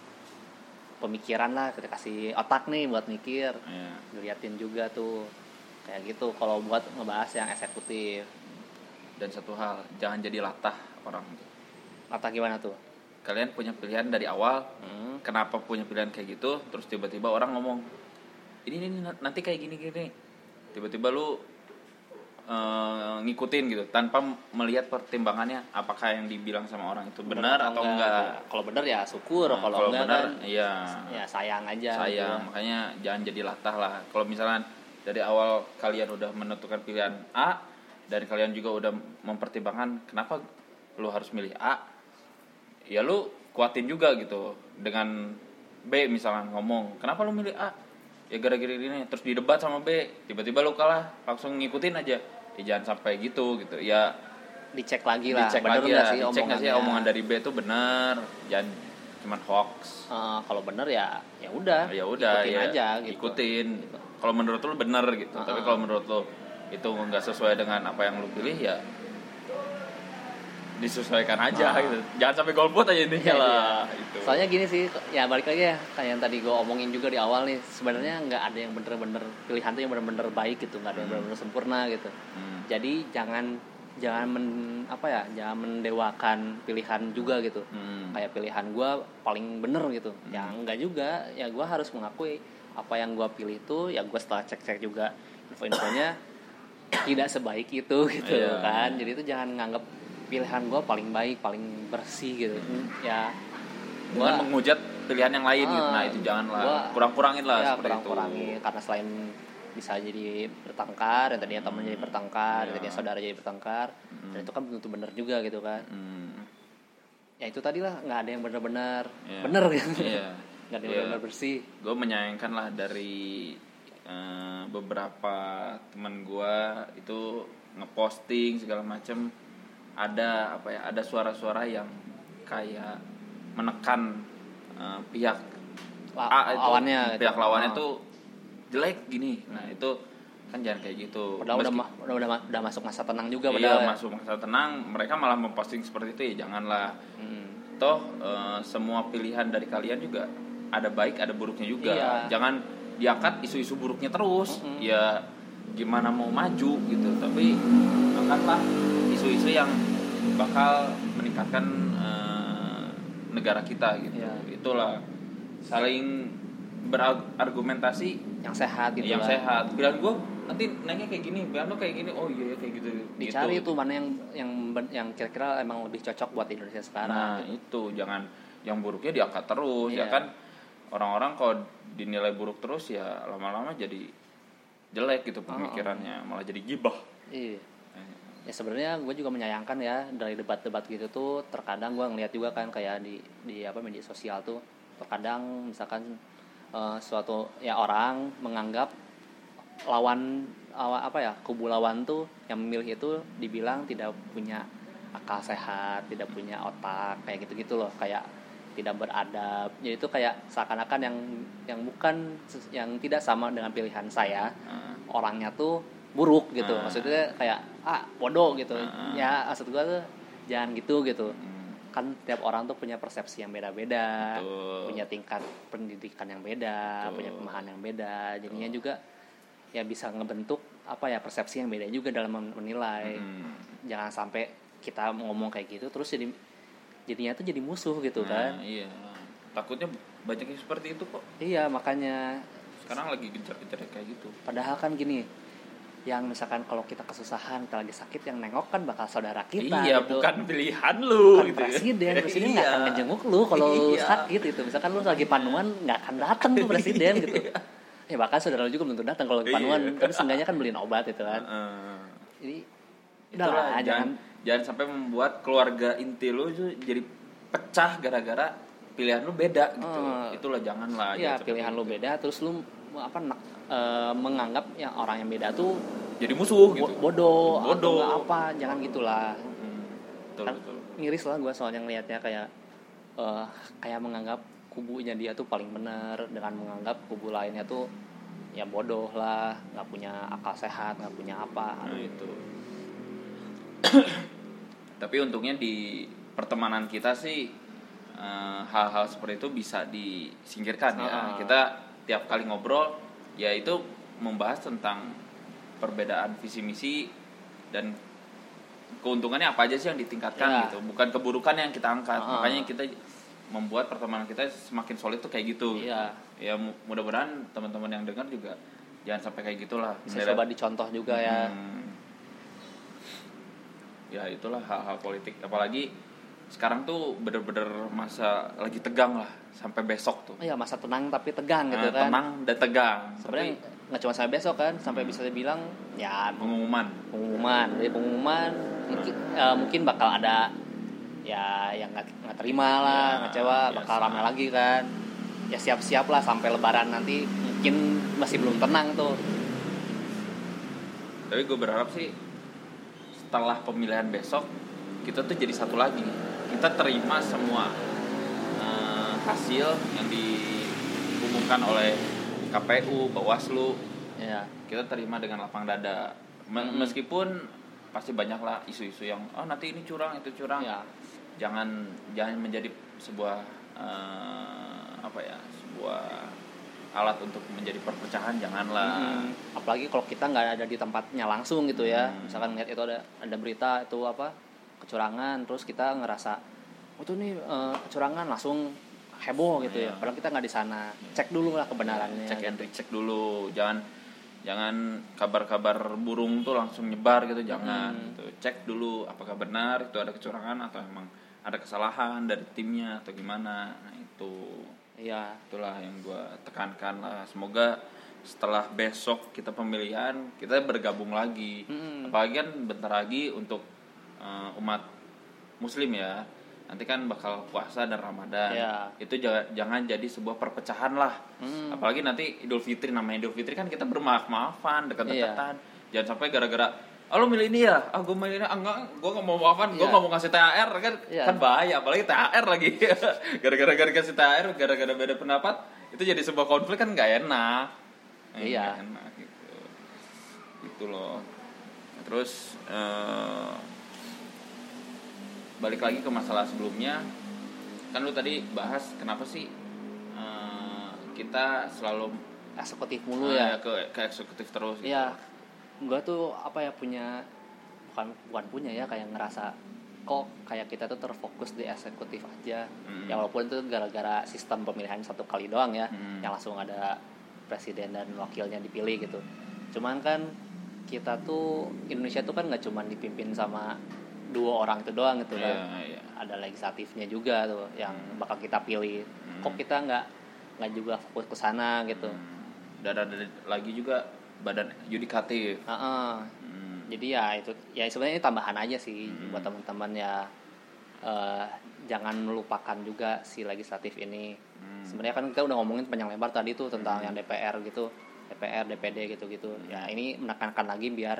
[SPEAKER 1] pemikiran lah kita kasih otak nih buat mikir
[SPEAKER 2] Iya.
[SPEAKER 1] diliatin juga tuh kayak gitu kalau buat ngebahas yang eksekutif
[SPEAKER 2] dan satu hal jangan jadi latah orang.
[SPEAKER 1] Atau gimana tuh?
[SPEAKER 2] Kalian punya pilihan dari awal
[SPEAKER 1] hmm.
[SPEAKER 2] kenapa punya pilihan kayak gitu terus tiba-tiba orang ngomong ini ini nanti kayak gini gini. Tiba-tiba lu eh, ngikutin gitu tanpa melihat pertimbangannya apakah yang dibilang sama orang itu benar atau enggak.
[SPEAKER 1] kalau benar ya syukur
[SPEAKER 2] Nah,
[SPEAKER 1] kalau enggak
[SPEAKER 2] benar
[SPEAKER 1] kan
[SPEAKER 2] iya.
[SPEAKER 1] ya sayang aja
[SPEAKER 2] sayang makanya jangan jadi latah lah. Kalau misalnya dari awal kalian udah menentukan pilihan A dan kalian juga udah mempertimbangkan kenapa lu harus milih A ya lu kuatin juga gitu dengan B misalnya ngomong kenapa lu milih A? Ya gara-gara ini terus didebat sama B tiba-tiba lu kalah langsung ngikutin aja. Ya jangan sampai gitu gitu ya
[SPEAKER 1] dicek lagi lah
[SPEAKER 2] dicek
[SPEAKER 1] bener
[SPEAKER 2] lagi lah
[SPEAKER 1] sih
[SPEAKER 2] dicek sih omongan dari B itu benar jangan cuman hoax.
[SPEAKER 1] Eh, kalau bener ya ya udah
[SPEAKER 2] ya udah
[SPEAKER 1] ikutin
[SPEAKER 2] ya
[SPEAKER 1] aja gitu.
[SPEAKER 2] ikutin. Kalau menurut lu bener gitu
[SPEAKER 1] Ah.
[SPEAKER 2] tapi kalau menurut lu itu nggak sesuai dengan apa yang lu pilih ya disesuaikan aja
[SPEAKER 1] Ah.
[SPEAKER 2] gitu jangan sampai golput aja intinya
[SPEAKER 1] Iya,
[SPEAKER 2] lah
[SPEAKER 1] iya.
[SPEAKER 2] itu
[SPEAKER 1] soalnya gini sih ya balik lagi ya kayak yang tadi gue omongin juga di awal nih sebenarnya nggak ada yang bener-bener pilihan tuh yang bener-bener baik gitu nggak ada yang
[SPEAKER 2] Hmm.
[SPEAKER 1] bener-bener sempurna gitu
[SPEAKER 2] Hmm.
[SPEAKER 1] jadi jangan jangan men, apa ya jangan mendewakan pilihan juga gitu
[SPEAKER 2] Hmm.
[SPEAKER 1] kayak pilihan gue paling bener gitu ya enggak juga ya gue harus mengakui apa yang gue pilih itu ya gue setelah cek-cek juga info-infonya tidak sebaik itu gitu
[SPEAKER 2] Iya.
[SPEAKER 1] kan jadi itu jangan nganggap pilihan gue paling baik paling bersih gitu. Ya
[SPEAKER 2] dengan
[SPEAKER 1] gua
[SPEAKER 2] menghujat pilihan yang lain gitu.
[SPEAKER 1] Ah,
[SPEAKER 2] nah itu janganlah
[SPEAKER 1] gua-
[SPEAKER 2] kurang-kurangin lah
[SPEAKER 1] ya
[SPEAKER 2] seperti
[SPEAKER 1] kurang
[SPEAKER 2] itu.
[SPEAKER 1] kurangi karena selain bisa jadi bertengkar yang tadinya teman jadi bertengkar yang
[SPEAKER 2] Iya.
[SPEAKER 1] tadinya saudara jadi bertengkar dan itu kan belum tentu benar juga gitu kan.
[SPEAKER 2] Hmm.
[SPEAKER 1] ya itu tadi lah nggak ada yang benar-benar
[SPEAKER 2] Iya.
[SPEAKER 1] bener gitu
[SPEAKER 2] Iya.
[SPEAKER 1] nggak ada yang
[SPEAKER 2] Iya.
[SPEAKER 1] benar bersih.
[SPEAKER 2] Gue menyayangkan lah dari eh, beberapa teman gue itu ngeposting segala macem ada apa ya ada suara-suara yang kayak menekan eh, pihak
[SPEAKER 1] La-
[SPEAKER 2] A itu
[SPEAKER 1] lawannya gitu.
[SPEAKER 2] pihak lawannya
[SPEAKER 1] Ah.
[SPEAKER 2] tuh jelek gini nah itu kan jangan kayak gitu
[SPEAKER 1] Padahal udah,
[SPEAKER 2] Meski-
[SPEAKER 1] udah, udah, ma- udah masuk masa tenang juga
[SPEAKER 2] iya
[SPEAKER 1] padahal ya.
[SPEAKER 2] masuk masa tenang mereka malah memposting seperti itu ya janganlah
[SPEAKER 1] Hmm.
[SPEAKER 2] toh eh, semua pilihan dari kalian juga ada baik ada buruknya juga
[SPEAKER 1] Iya.
[SPEAKER 2] jangan diangkat isu-isu buruknya terus
[SPEAKER 1] Mm-mm.
[SPEAKER 2] ya gimana mau maju gitu tapi angkatlah isu-isu yang bakal meningkatkan eh, negara kita gitu
[SPEAKER 1] Iya.
[SPEAKER 2] itulah saling berargumentasi
[SPEAKER 1] yang sehat gitu
[SPEAKER 2] yang
[SPEAKER 1] lah.
[SPEAKER 2] sehat pilihan gue nanti naiknya kayak gini pilihan lo kayak gini oh iya ya, kayak gitu
[SPEAKER 1] dicari
[SPEAKER 2] gitu.
[SPEAKER 1] tuh mana yang yang yang kira-kira emang lebih cocok buat Indonesia sekarang
[SPEAKER 2] Nah itu jangan yang buruknya diangkat terus ya
[SPEAKER 1] Iya.
[SPEAKER 2] kan orang-orang kalau dinilai buruk terus ya lama-lama jadi jelek gitu pemikirannya malah jadi gibah.
[SPEAKER 1] iya ya sebenarnya gue juga menyayangkan ya dari debat-debat gitu tuh terkadang gue ngeliat juga kan kayak di di apa media sosial tuh terkadang misalkan eh, suatu ya orang menganggap lawan awa- apa ya kubu lawan tuh yang memilih itu dibilang tidak punya akal sehat tidak punya otak kayak gitu-gitu loh kayak tidak beradab. Jadi itu kayak seakan-akan yang yang bukan yang tidak sama dengan pilihan saya
[SPEAKER 2] Nah,
[SPEAKER 1] orangnya tuh buruk gitu.
[SPEAKER 2] Ah.
[SPEAKER 1] maksudnya kayak ah bodoh gitu
[SPEAKER 2] Ah.
[SPEAKER 1] ya maksud gua tuh jangan gitu gitu
[SPEAKER 2] hmm,
[SPEAKER 1] kan tiap orang tuh punya persepsi yang beda-beda
[SPEAKER 2] Betul.
[SPEAKER 1] punya tingkat pendidikan yang beda
[SPEAKER 2] Betul.
[SPEAKER 1] punya pemahaman yang beda jadinya juga ya bisa ngebentuk apa ya persepsi yang beda juga dalam men- menilai
[SPEAKER 2] hmm.
[SPEAKER 1] jangan sampai kita ngomong kayak gitu terus jadi jadinya tuh jadi musuh gitu
[SPEAKER 2] Nah,
[SPEAKER 1] kan
[SPEAKER 2] iya. Takutnya banyak yang seperti itu kok.
[SPEAKER 1] iya makanya
[SPEAKER 2] Sekarang lagi gencar-gencar kayak gitu.
[SPEAKER 1] Padahal kan gini, yang misalkan kalau kita kesusahan, kita lagi sakit, yang nengok kan bakal saudara kita.
[SPEAKER 2] iya,
[SPEAKER 1] gitu.
[SPEAKER 2] bukan pilihan lu
[SPEAKER 1] Bukan
[SPEAKER 2] gitu. ya.
[SPEAKER 1] presiden, presiden nggak
[SPEAKER 2] Iya.
[SPEAKER 1] akan ngejenguk lu kalau
[SPEAKER 2] Iya.
[SPEAKER 1] sakit itu. Misalkan lu lagi panuan nggak akan datang tuh presiden gitu. Ya bahkan saudara lu juga belum tentu datang kalau lagi
[SPEAKER 2] Iya.
[SPEAKER 1] panuan, tapi seenggaknya kan beliin obat itu kan.
[SPEAKER 2] Heeh.
[SPEAKER 1] Jadi
[SPEAKER 2] Itulah,
[SPEAKER 1] udahlah
[SPEAKER 2] jangan
[SPEAKER 1] jangan
[SPEAKER 2] jangan sampai membuat keluarga inti lu jadi pecah gara-gara pilihan lu beda gitu.
[SPEAKER 1] Eh.
[SPEAKER 2] Itulah janganlah.
[SPEAKER 1] ya pilihan lu
[SPEAKER 2] itu.
[SPEAKER 1] beda terus lu apa nak- eh, menganggap yang orang yang beda tuh
[SPEAKER 2] Jadi musuh gitu.
[SPEAKER 1] bo- bodoh, atau
[SPEAKER 2] Bodoh.
[SPEAKER 1] nggak apa, jangan gitulah.
[SPEAKER 2] Hmm, betul
[SPEAKER 1] kan
[SPEAKER 2] betul.
[SPEAKER 1] miris lah gue soalnya ngelihatnya kayak eh, kayak menganggap kubunya dia tuh paling benar dengan menganggap kubu lainnya tuh ya bodoh lah nggak punya akal sehat nggak punya apa
[SPEAKER 2] Nah itu. Tapi untungnya di pertemanan kita sih eh, hal-hal seperti itu bisa disingkirkan ya.
[SPEAKER 1] Ah.
[SPEAKER 2] Kita tiap kali ngobrol ya itu membahas tentang perbedaan visi misi dan keuntungannya apa aja sih yang ditingkatkan
[SPEAKER 1] Ya.
[SPEAKER 2] gitu, bukan keburukan yang kita angkat.
[SPEAKER 1] Ah.
[SPEAKER 2] Makanya kita membuat pertemanan kita semakin solid tuh kayak gitu.
[SPEAKER 1] Iya.
[SPEAKER 2] Ya mu- mudah-mudahan teman-teman yang dengar juga jangan sampai kayak gitulah.
[SPEAKER 1] bisa coba dicontoh juga ya
[SPEAKER 2] Hmm. ya itulah hal-hal politik apalagi sekarang tuh bener-bener masa lagi tegang lah sampai besok tuh.
[SPEAKER 1] Iya masa tenang tapi tegang gitu
[SPEAKER 2] Nah,
[SPEAKER 1] kan.
[SPEAKER 2] tenang dan tegang.
[SPEAKER 1] Sebenarnya
[SPEAKER 2] Tapi
[SPEAKER 1] nggak cuma sampai besok kan sampai bisa dibilang ya
[SPEAKER 2] pengumuman.
[SPEAKER 1] pengumuman. Dari pengumuman mungkin, eh, mungkin bakal ada ya yang nggak terima lah
[SPEAKER 2] Ya,
[SPEAKER 1] ngecewa bakal
[SPEAKER 2] biasa.
[SPEAKER 1] ramai lagi kan. Ya siap-siap lah sampai lebaran nanti mungkin masih belum tenang tuh.
[SPEAKER 2] Tapi gue berharap sih setelah pemilihan besok kita tuh jadi satu lagi kita terima semua eh, hasil yang diumumkan oleh KPU Bawaslu.
[SPEAKER 1] Ya
[SPEAKER 2] kita terima dengan lapang dada. Me-
[SPEAKER 1] Mm-mm.
[SPEAKER 2] meskipun pasti banyak lah isu-isu yang oh nanti ini curang itu curang.
[SPEAKER 1] Ya
[SPEAKER 2] jangan jangan menjadi sebuah eh, apa ya sebuah alat untuk menjadi perpecahan janganlah.
[SPEAKER 1] Mm-mm. apalagi kalau kita nggak ada di tempatnya langsung gitu ya.
[SPEAKER 2] Hmm.
[SPEAKER 1] misalkan ngeliat itu ada ada berita itu apa kecurangan terus kita ngerasa oh tuh nih eh, kecurangan langsung heboh gitu ya
[SPEAKER 2] Iya.
[SPEAKER 1] padahal kita nggak di sana cek dulu lah kebenarannya
[SPEAKER 2] cek and
[SPEAKER 1] gitu.
[SPEAKER 2] recheck dulu jangan jangan kabar-kabar burung tuh langsung nyebar gitu jangan
[SPEAKER 1] Hmm.
[SPEAKER 2] gitu. cek dulu apakah benar itu ada kecurangan atau emang ada kesalahan dari timnya atau gimana nah itu
[SPEAKER 1] iya
[SPEAKER 2] itulah yang gue tekankan lah semoga setelah besok kita pemilihan kita bergabung lagi
[SPEAKER 1] Mm-mm.
[SPEAKER 2] apalagi kan bentar lagi untuk eh, umat muslim ya. Nanti kan bakal puasa dan ramadan.
[SPEAKER 1] Iya.
[SPEAKER 2] itu ja- jangan jadi sebuah perpecahan lah.
[SPEAKER 1] Mm.
[SPEAKER 2] apalagi nanti idul fitri namanya idul fitri kan kita bermaaf maafan dekat-dekatan.
[SPEAKER 1] Iya.
[SPEAKER 2] jangan sampai gara-gara ah lu milih ini ya? Ah gue milih ini. Ah, enggak gue nggak mau maafan gue nggak mau ngasih thr kan?
[SPEAKER 1] Iya.
[SPEAKER 2] kan bahaya apalagi THR lagi. Gara-gara gara kasih THR gara-gara beda pendapat itu jadi sebuah konflik kan nggak enak. Eh,
[SPEAKER 1] Iya.
[SPEAKER 2] nggak enak gitu. Gitu loh. Terus eh, balik lagi ke masalah sebelumnya kan lu tadi bahas kenapa sih eh, kita selalu
[SPEAKER 1] eksekutif mulu
[SPEAKER 2] eh,
[SPEAKER 1] ya
[SPEAKER 2] ke ke eksekutif terus gitu.
[SPEAKER 1] iya gua tuh apa ya punya bukan bukan punya ya kayak ngerasa kok kayak kita tuh terfokus di eksekutif aja
[SPEAKER 2] Mm.
[SPEAKER 1] ya walaupun itu gara-gara sistem pemilihan satu kali doang ya
[SPEAKER 2] Mm.
[SPEAKER 1] yang langsung ada presiden dan wakilnya dipilih gitu cuman kan kita tuh Indonesia tuh kan nggak cuman dipimpin sama dua orang itu doang gitu kan
[SPEAKER 2] Iya, iya.
[SPEAKER 1] ada legislatifnya juga tuh yang bakal kita pilih
[SPEAKER 2] Hmm.
[SPEAKER 1] kok kita nggak nggak juga fokus ke sana gitu
[SPEAKER 2] Hmm. dan ada lagi juga badan yudikatif
[SPEAKER 1] Heeh.
[SPEAKER 2] Hmm.
[SPEAKER 1] jadi ya itu ya sebenarnya ini tambahan aja sih
[SPEAKER 2] Hmm.
[SPEAKER 1] buat teman-teman ya eh, jangan melupakan juga si legislatif ini
[SPEAKER 2] Hmm.
[SPEAKER 1] sebenarnya kan kita udah ngomongin panjang lebar tadi tuh tentang
[SPEAKER 2] Hmm.
[SPEAKER 1] yang DPR gitu DPR DPD gitu gitu ya ini menekankan lagi biar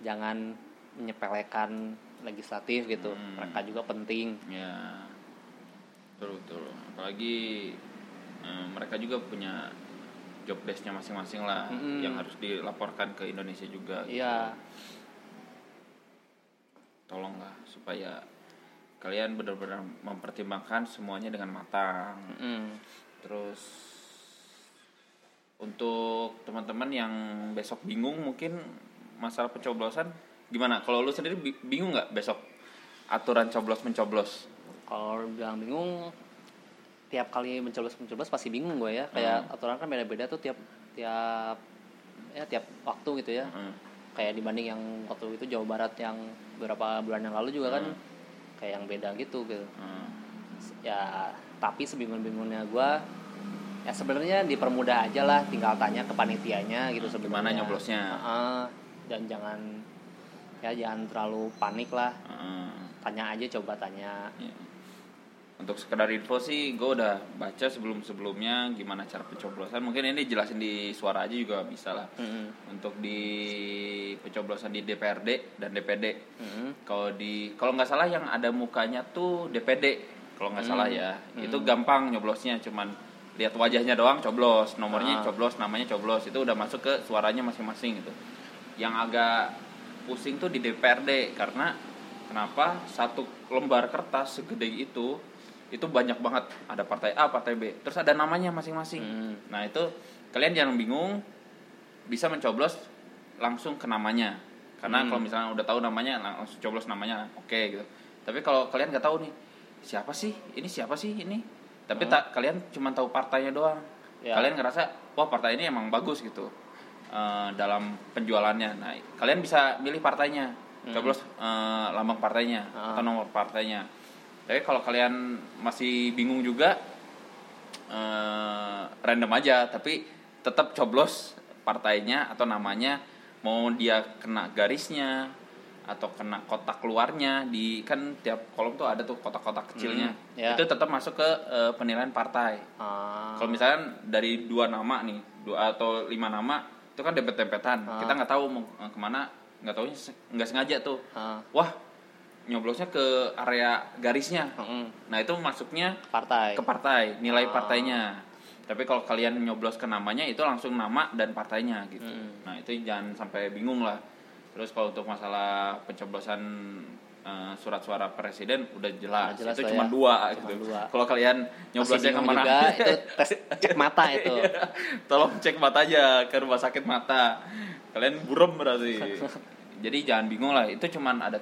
[SPEAKER 1] jangan menyepelekan legislatif gitu
[SPEAKER 2] Hmm.
[SPEAKER 1] mereka juga penting
[SPEAKER 2] ya betul betul apalagi eh, mereka juga punya job desk-nya masing-masing lah
[SPEAKER 1] Mm-mm.
[SPEAKER 2] yang harus dilaporkan ke Indonesia juga gitu.
[SPEAKER 1] iya
[SPEAKER 2] tolonglah supaya kalian benar-benar mempertimbangkan semuanya dengan matang
[SPEAKER 1] Mm-mm.
[SPEAKER 2] terus untuk teman-teman yang besok bingung mungkin masalah pencoblosan gimana kalau lu sendiri bi- bingung nggak besok aturan coblos mencoblos
[SPEAKER 1] kalau bilang bingung tiap kali mencoblos mencoblos pasti bingung gue ya kayak
[SPEAKER 2] Hmm.
[SPEAKER 1] aturan kan beda-beda tuh tiap tiap ya tiap waktu gitu ya
[SPEAKER 2] Heeh.
[SPEAKER 1] kayak dibanding yang waktu itu Jawa Barat yang beberapa bulan yang lalu juga kan
[SPEAKER 2] Hmm.
[SPEAKER 1] kayak yang beda gitu gitu
[SPEAKER 2] Heeh.
[SPEAKER 1] ya tapi sebingung-bingungnya gue ya sebenarnya dipermudah aja lah tinggal tanya ke panitianya gitu
[SPEAKER 2] Gimana
[SPEAKER 1] sebenarnya
[SPEAKER 2] nyoblosnya?
[SPEAKER 1] Heeh. dan jangan ya jangan terlalu panik lah
[SPEAKER 2] Heeh.
[SPEAKER 1] tanya aja coba tanya
[SPEAKER 2] Iya. Untuk sekedar info sih, gue udah baca sebelum-sebelumnya gimana cara pencoblosan. Mungkin ini jelasin di suara aja juga bisa lah.
[SPEAKER 1] Mm-mm.
[SPEAKER 2] Untuk di pencoblosan di DPRD dan DPD.
[SPEAKER 1] Mm-mm.
[SPEAKER 2] Kalau di kalau nggak salah yang ada mukanya tuh DPD. Kalau nggak
[SPEAKER 1] Hmm.
[SPEAKER 2] salah ya,
[SPEAKER 1] Hmm.
[SPEAKER 2] itu gampang nyoblosnya. Cuman lihat wajahnya doang coblos,
[SPEAKER 1] Ah.
[SPEAKER 2] nomornya coblos, namanya coblos. Itu udah masuk ke suaranya masing-masing gitu. Yang agak pusing tuh di DPRD karena kenapa? Satu lembar kertas segede itu itu banyak banget. Ada partai A partai B. Terus ada namanya masing-masing.
[SPEAKER 1] Hmm.
[SPEAKER 2] nah itu kalian jangan bingung. Bisa mencoblos langsung ke namanya. Karena
[SPEAKER 1] Hmm.
[SPEAKER 2] kalau misalnya udah tahu namanya langsung coblos namanya oke gitu. Tapi kalau kalian nggak tahu nih siapa sih? Ini siapa sih? Ini? Tapi tak kalian cuma tahu partainya doang.
[SPEAKER 1] Ya.
[SPEAKER 2] kalian ngerasa wah partai ini emang bagus gitu eh, dalam penjualannya nah kalian bisa milih partainya
[SPEAKER 1] Hmm.
[SPEAKER 2] coblos eh, lambang partainya
[SPEAKER 1] Ah.
[SPEAKER 2] atau nomor partainya tapi kalau kalian masih bingung juga eh, random aja tapi tetap coblos partainya atau namanya mau dia kena garisnya atau kena kotak keluarnya di kan tiap kolom tuh ada tuh kotak-kotak kecilnya
[SPEAKER 1] Hmm, ya.
[SPEAKER 2] itu tetap masuk ke eh, penilaian partai
[SPEAKER 1] Ah.
[SPEAKER 2] kalau misalnya dari dua nama nih dua atau lima nama itu kan dempet-dempetan
[SPEAKER 1] Ah.
[SPEAKER 2] kita nggak tahu mau eh, ke mana nggak tahu nggak sengaja tuh
[SPEAKER 1] Ah.
[SPEAKER 2] wah nyoblosnya ke area garisnya
[SPEAKER 1] Mm-mm.
[SPEAKER 2] nah itu masuknya
[SPEAKER 1] partai
[SPEAKER 2] ke partai nilai
[SPEAKER 1] Ah.
[SPEAKER 2] partainya tapi kalau kalian nyoblos ke namanya itu langsung nama dan partainya gitu
[SPEAKER 1] Mm.
[SPEAKER 2] nah itu jangan sampai bingung lah terus kalau untuk masalah pencoblosan eh, surat suara presiden udah jelas,
[SPEAKER 1] Udah jelas
[SPEAKER 2] itu cuma
[SPEAKER 1] ya.
[SPEAKER 2] dua
[SPEAKER 1] Cuma
[SPEAKER 2] gitu. kalau kalian nyoblosnya
[SPEAKER 1] ke
[SPEAKER 2] mana?
[SPEAKER 1] juga itu tes cek mata itu.
[SPEAKER 2] Iya. tolong cek mata aja ke rumah sakit mata. Kalian burem berarti. Jadi jangan bingung lah itu cuman ada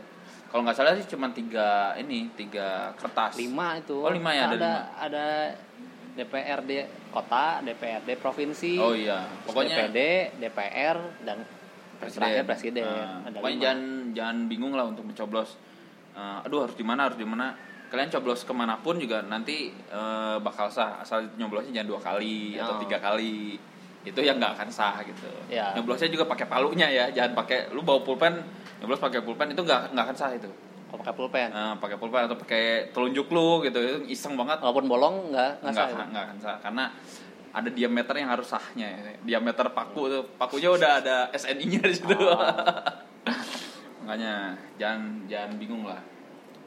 [SPEAKER 2] kalau nggak salah sih cuman tiga ini tiga kertas.
[SPEAKER 1] Lima itu.
[SPEAKER 2] Oh, lima ya, ada
[SPEAKER 1] ada
[SPEAKER 2] lima.
[SPEAKER 1] ada DPRD kota DPRD provinsi
[SPEAKER 2] oh iya. Pokoknya
[SPEAKER 1] DPD DPR dan terakhir presiden.
[SPEAKER 2] Nah,
[SPEAKER 1] ada
[SPEAKER 2] pokoknya
[SPEAKER 1] lima.
[SPEAKER 2] jangan jangan bingung lah untuk mencoblos Eh, aduh harus di mana harus di mana kalian coblos ke mana pun juga nanti eh, bakal sah asal nyoblosnya jangan dua kali atau
[SPEAKER 1] Oh.
[SPEAKER 2] tiga kali itu yang nggak akan sah gitu
[SPEAKER 1] Ya.
[SPEAKER 2] nyoblosnya juga pakai palunya ya jangan pakai lu bawa pulpen nyoblos pakai pulpen itu nggak nggak akan sah itu
[SPEAKER 1] kalau pakai pulpen
[SPEAKER 2] Eh, pakai pulpen atau pakai telunjuk lu gitu itu iseng banget
[SPEAKER 1] walaupun bolong nggak nggak sah itu.
[SPEAKER 2] nggak akan sah karena ada diameter yang harus sahnya ya. diameter paku tuh pakunya udah ada SNI-nya di situ
[SPEAKER 1] Oh.
[SPEAKER 2] Makanya jangan jangan bingung lah.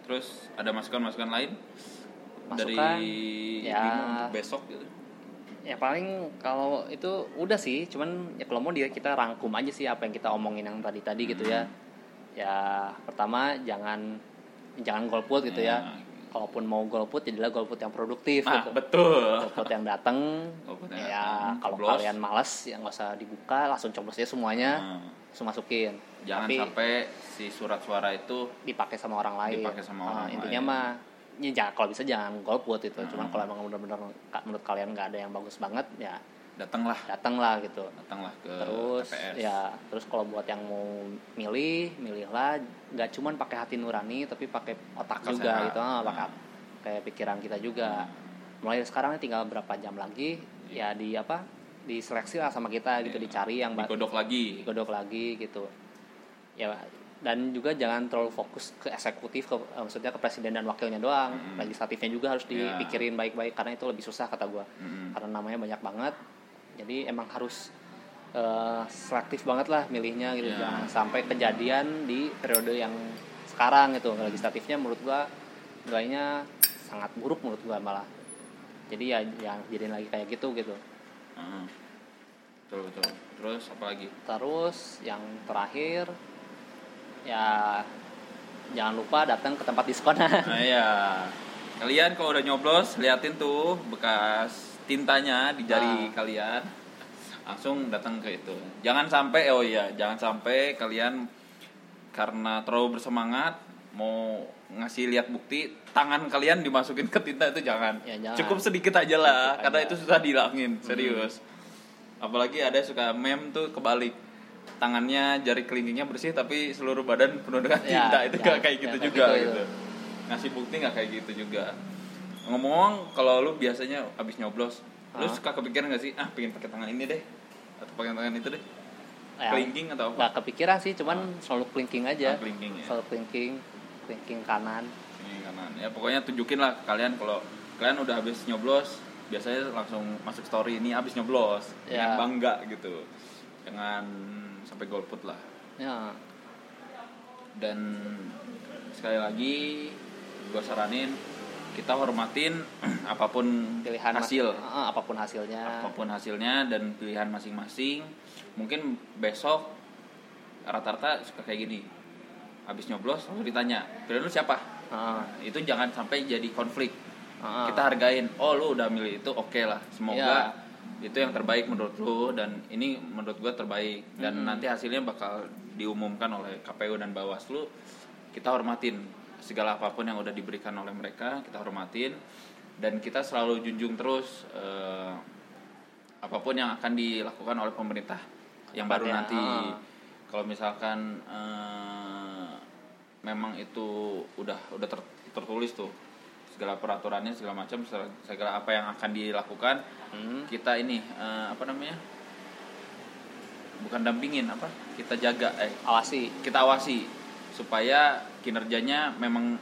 [SPEAKER 2] Terus ada masukan-masukan lain? Dari
[SPEAKER 1] Masukan, ya.
[SPEAKER 2] Bimo untuk besok gitu?
[SPEAKER 1] Ya paling kalau itu udah sih cuman ya kalau mau dia kita rangkum aja sih apa yang kita omongin yang tadi tadi gitu ya. Ya pertama jangan jangan golput gitu ya,
[SPEAKER 2] Ya.
[SPEAKER 1] Kalaupun mau golput jadilah golput yang produktif
[SPEAKER 2] nah
[SPEAKER 1] gitu.
[SPEAKER 2] betul.
[SPEAKER 1] Golput yang datang ya kalau kalian malas ya nggak usah dibuka langsung coblos aja semuanya.
[SPEAKER 2] Nah,
[SPEAKER 1] langsung masukin.
[SPEAKER 2] Jangan
[SPEAKER 1] Tapi
[SPEAKER 2] sampai si surat suara itu
[SPEAKER 1] dipakai sama orang lain.
[SPEAKER 2] Dipakai sama
[SPEAKER 1] Nah,
[SPEAKER 2] orang
[SPEAKER 1] intinya
[SPEAKER 2] lain.
[SPEAKER 1] mah ya jangan kalau bisa jangan golput itu. Cuman
[SPEAKER 2] Hmm.
[SPEAKER 1] kalau emang benar-benar menurut kalian nggak ada yang bagus banget ya
[SPEAKER 2] datanglah.
[SPEAKER 1] Datanglah gitu.
[SPEAKER 2] Datanglah ke
[SPEAKER 1] terus
[SPEAKER 2] TPS
[SPEAKER 1] ya terus kalau buat yang mau milih milihlah. Nggak cuman pakai hati nurani tapi pakai otak juga gitu. Ah,
[SPEAKER 2] Nah.
[SPEAKER 1] pakai kayak pikiran kita juga. Mulai dari sekarang tinggal berapa jam lagi ya di apa diseleksi lah sama kita gitu.
[SPEAKER 2] Iya.
[SPEAKER 1] dicari yang
[SPEAKER 2] digodok lagi.
[SPEAKER 1] digodok lagi gitu. Ya dan juga jangan terlalu fokus ke eksekutif ke eh, maksudnya ke presiden dan wakilnya doang.
[SPEAKER 2] Mm-mm.
[SPEAKER 1] legislatifnya juga harus
[SPEAKER 2] Ya.
[SPEAKER 1] dipikirin baik-baik karena itu lebih susah kata gua.
[SPEAKER 2] Mm-mm.
[SPEAKER 1] karena namanya banyak banget jadi emang harus eh, selektif banget lah milihnya gitu.
[SPEAKER 2] Ya.
[SPEAKER 1] jangan sampai kejadian di periode yang sekarang gitu. Legislatifnya menurut gua nilainya sangat buruk menurut gua malah. Jadi ya jangan jadiin lagi kayak gitu gitu.
[SPEAKER 2] Betul betul. Terus apa lagi?
[SPEAKER 1] Terus yang terakhir ya jangan lupa datang ke tempat diskon.
[SPEAKER 2] Nah ya, kalian kalau udah nyoblos liatin tuh bekas tintanya di jari
[SPEAKER 1] Ah.
[SPEAKER 2] kalian, langsung datang ke itu. Jangan sampai oh iya, jangan sampai kalian karena terlalu bersemangat mau ngasih lihat bukti tangan kalian dimasukin ke tinta itu jangan.
[SPEAKER 1] Ya, jangan.
[SPEAKER 2] Cukup sedikit aja lah,
[SPEAKER 1] Sedikit
[SPEAKER 2] karena
[SPEAKER 1] aja.
[SPEAKER 2] itu susah dihilangin, serius. Apalagi ada suka meme tuh kebalik tangannya jari kelingkingnya bersih tapi seluruh badan penuh dengan
[SPEAKER 1] Ya,
[SPEAKER 2] tinta itu
[SPEAKER 1] ya,
[SPEAKER 2] nggak kayak
[SPEAKER 1] ya,
[SPEAKER 2] gitu juga
[SPEAKER 1] gitu,
[SPEAKER 2] gitu, ngasih bukti nggak kayak gitu juga ngomong kalau lu biasanya abis nyoblos lu
[SPEAKER 1] Hah?
[SPEAKER 2] suka kepikiran nggak sih? Ah pengen pakai tangan ini deh. Atau pakai tangan itu deh.
[SPEAKER 1] Ya,
[SPEAKER 2] kelingking atau apa?
[SPEAKER 1] nggak kepikiran sih cuman selalu kelingking aja.
[SPEAKER 2] Ah, kelingking ya.
[SPEAKER 1] Selalu kelingking kelingking kanan.
[SPEAKER 2] Ini kanan. Ya pokoknya tunjukin lah kalian kalau kalian udah habis nyoblos biasanya langsung masuk story ini habis nyoblos.
[SPEAKER 1] Ya.
[SPEAKER 2] dengan bangga gitu. Jangan sampai golput lah.
[SPEAKER 1] Ya.
[SPEAKER 2] Dan sekali lagi gue saranin kita hormatin apa
[SPEAKER 1] pun pilihan
[SPEAKER 2] hasil.
[SPEAKER 1] Ah, apa pun hasilnya.
[SPEAKER 2] Apa pun hasilnya dan pilihan masing-masing. Mungkin besok rata-rata suka kayak gini. Habis nyoblos lalu ditanya pilihan lu siapa?
[SPEAKER 1] Ah,
[SPEAKER 2] itu jangan sampai jadi konflik.
[SPEAKER 1] Ah.
[SPEAKER 2] kita hargain oh lu udah milih itu oke lah semoga
[SPEAKER 1] Iya.
[SPEAKER 2] itu yang terbaik menurut lu dan ini menurut gua terbaik. Dan
[SPEAKER 1] Mm-mm.
[SPEAKER 2] nanti hasilnya bakal diumumkan oleh KPU dan Bawaslu. Kita hormatin segala apa pun yang udah diberikan oleh mereka kita hormatin dan kita selalu junjung terus eh, apa pun yang akan dilakukan oleh pemerintah yang baru nanti
[SPEAKER 1] ah.
[SPEAKER 2] kalau misalkan eh, memang itu udah udah ter- tertulis tuh segala peraturannya segala macam segala, segala apa yang akan dilakukan
[SPEAKER 1] Hmm.
[SPEAKER 2] kita ini eh, apa namanya bukan dampingin apa kita jaga eh
[SPEAKER 1] Awasi.
[SPEAKER 2] kita awasi supaya kinerjanya memang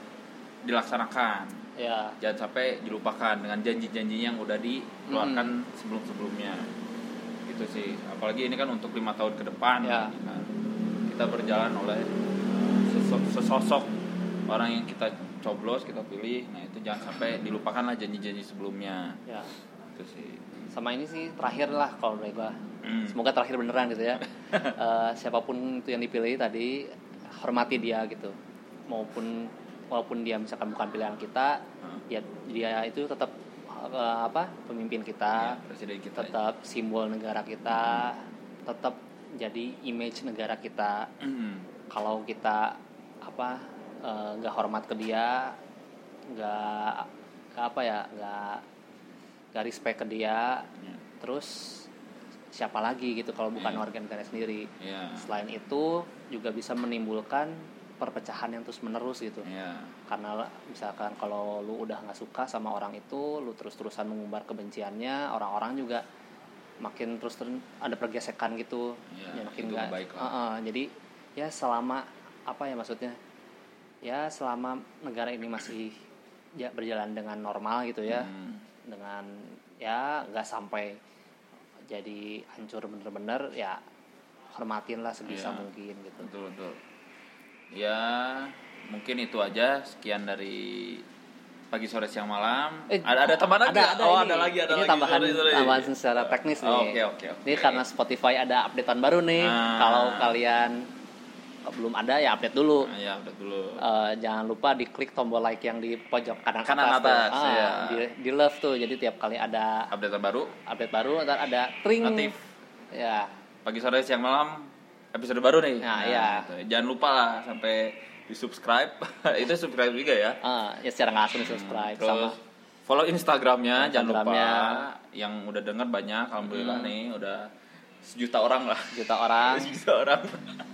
[SPEAKER 2] dilaksanakan
[SPEAKER 1] Ya.
[SPEAKER 2] jangan sampai dilupakan dengan janji-janji yang udah dikeluarkan sebelum-sebelumnya gitu sih apalagi ini kan untuk lima tahun ke depan
[SPEAKER 1] Ya.
[SPEAKER 2] kan. kita berjalan oleh sesosok, sesosok orang yang kita coblos kita pilih nah itu jangan sampai dilupakan lah janji-janji sebelumnya
[SPEAKER 1] Ya.
[SPEAKER 2] itu sih
[SPEAKER 1] Sama ini sih terakhir lah kalau dari gua.
[SPEAKER 2] Hmm.
[SPEAKER 1] Semoga terakhir beneran gitu ya. Eh, siapa pun itu yang dipilih tadi hormati dia gitu. Maupun walaupun dia misalkan bukan pilihan kita,
[SPEAKER 2] Hmm.
[SPEAKER 1] ya dia itu tetap eh, apa pemimpin
[SPEAKER 2] Ya,
[SPEAKER 1] kita,
[SPEAKER 2] presiden kita
[SPEAKER 1] tetap simbol negara kita, tetap jadi image negara kita.
[SPEAKER 2] Hmm.
[SPEAKER 1] Kalau kita apa eh, nggak hormat ke dia, nggak apa ya, nggak nggak respect ke dia,
[SPEAKER 2] Ya.
[SPEAKER 1] terus siapa lagi gitu kalau bukan
[SPEAKER 2] Iya.
[SPEAKER 1] warga negara sendiri.
[SPEAKER 2] ya
[SPEAKER 1] Selain itu juga bisa menimbulkan perpecahan yang terus menerus gitu.
[SPEAKER 2] ya
[SPEAKER 1] Karena misalkan kalau lu udah nggak suka sama orang itu, lu terus-terusan mengumbar kebenciannya, orang-orang juga makin terus terus ada pergesekan gitu.
[SPEAKER 2] Iya,
[SPEAKER 1] ya, makin nggak.
[SPEAKER 2] lah.
[SPEAKER 1] Heeh, jadi ya selama apa ya maksudnya? Ya selama negara ini masih ya berjalan dengan normal gitu ya
[SPEAKER 2] Hmm.
[SPEAKER 1] dengan ya nggak sampai jadi hancur bener-bener ya hormatin lah sebisa
[SPEAKER 2] Iya.
[SPEAKER 1] mungkin gitu
[SPEAKER 2] betul betul ya mungkin itu aja sekian dari pagi sore siang malam
[SPEAKER 1] Eh,
[SPEAKER 2] ada ada tambahan lagi
[SPEAKER 1] ada,
[SPEAKER 2] nggak?
[SPEAKER 1] ada
[SPEAKER 2] oh
[SPEAKER 1] ini.
[SPEAKER 2] ada lagi ada
[SPEAKER 1] ini
[SPEAKER 2] lagi
[SPEAKER 1] tambahan
[SPEAKER 2] Sorry, sorry.
[SPEAKER 1] tambahan secara teknis nih
[SPEAKER 2] Oh, oke oke oke
[SPEAKER 1] ini karena Spotify ada updatean baru nih
[SPEAKER 2] Ah.
[SPEAKER 1] kalau kalian belum ada ya update dulu.
[SPEAKER 2] Nah, ya udah dulu.
[SPEAKER 1] Eh, jangan lupa diklik tombol like yang di pojok kanan,
[SPEAKER 2] Kanan
[SPEAKER 1] atas, tuh.
[SPEAKER 2] atas,
[SPEAKER 1] Ah,
[SPEAKER 2] ya.
[SPEAKER 1] di, di love tuh. Jadi tiap kali ada
[SPEAKER 2] update terbaru.
[SPEAKER 1] update baru ntar ada tring.
[SPEAKER 2] Notif.
[SPEAKER 1] ya.
[SPEAKER 2] Pagi sore siang malam episode baru nih.
[SPEAKER 1] Nah, iya.
[SPEAKER 2] itu. jangan lupa lah sampai di subscribe itu subscribe juga ya.
[SPEAKER 1] Ah, ya secara nggak langsung subscribe
[SPEAKER 2] Terus
[SPEAKER 1] sama
[SPEAKER 2] follow Instagramnya jangan lupa.
[SPEAKER 1] Instagramnya.
[SPEAKER 2] yang udah denger banyak alhamdulillah nih udah sejuta orang lah.
[SPEAKER 1] Juta orang.
[SPEAKER 2] Sejuta orang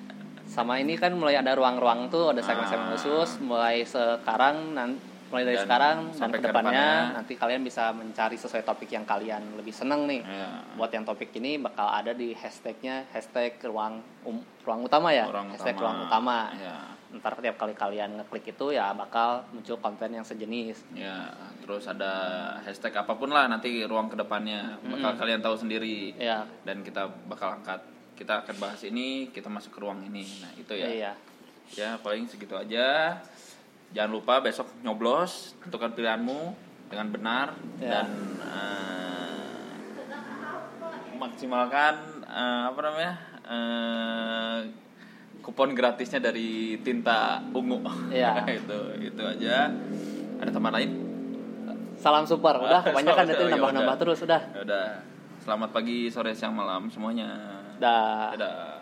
[SPEAKER 1] sama ini kan mulai ada ruang-ruang tuh ada segmen-segmen
[SPEAKER 2] Ah.
[SPEAKER 1] khusus mulai sekarang nan mulai dari
[SPEAKER 2] Dan
[SPEAKER 1] sekarang dan
[SPEAKER 2] sampai ke
[SPEAKER 1] ke
[SPEAKER 2] depannya depannya.
[SPEAKER 1] nanti kalian bisa mencari sesuai topik yang kalian lebih seneng nih
[SPEAKER 2] Ya.
[SPEAKER 1] buat yang topik ini bakal ada di hashtagnya hashtag ruang um, ruang utama ya
[SPEAKER 2] Orang
[SPEAKER 1] hashtag
[SPEAKER 2] utama.
[SPEAKER 1] ruang utama
[SPEAKER 2] Ya.
[SPEAKER 1] ntar tiap kali kalian ngeklik itu ya bakal muncul konten yang sejenis
[SPEAKER 2] Ya, terus ada hashtag apa pun lah nanti ruang ke depannya bakal
[SPEAKER 1] Mm.
[SPEAKER 2] kalian tahu sendiri
[SPEAKER 1] ya
[SPEAKER 2] dan kita bakal angkat kita akan bahas ini kita masuk ke ruang ini. Nah itu ya.
[SPEAKER 1] Iya.
[SPEAKER 2] Ya paling segitu aja. Jangan lupa besok nyoblos tentukan pilihanmu dengan benar
[SPEAKER 1] Ya.
[SPEAKER 2] dan eh, maksimalkan eh, apa namanya eh, kupon gratisnya dari tinta ungu.
[SPEAKER 1] Iya.
[SPEAKER 2] itu itu aja. Ada teman lain?
[SPEAKER 1] Salam super. Udah kebanyakan nanti
[SPEAKER 2] ya
[SPEAKER 1] nambah-nambah terus udah.
[SPEAKER 2] Ya udah. Selamat pagi sore siang malam semuanya
[SPEAKER 1] Dadah.
[SPEAKER 2] Dadah.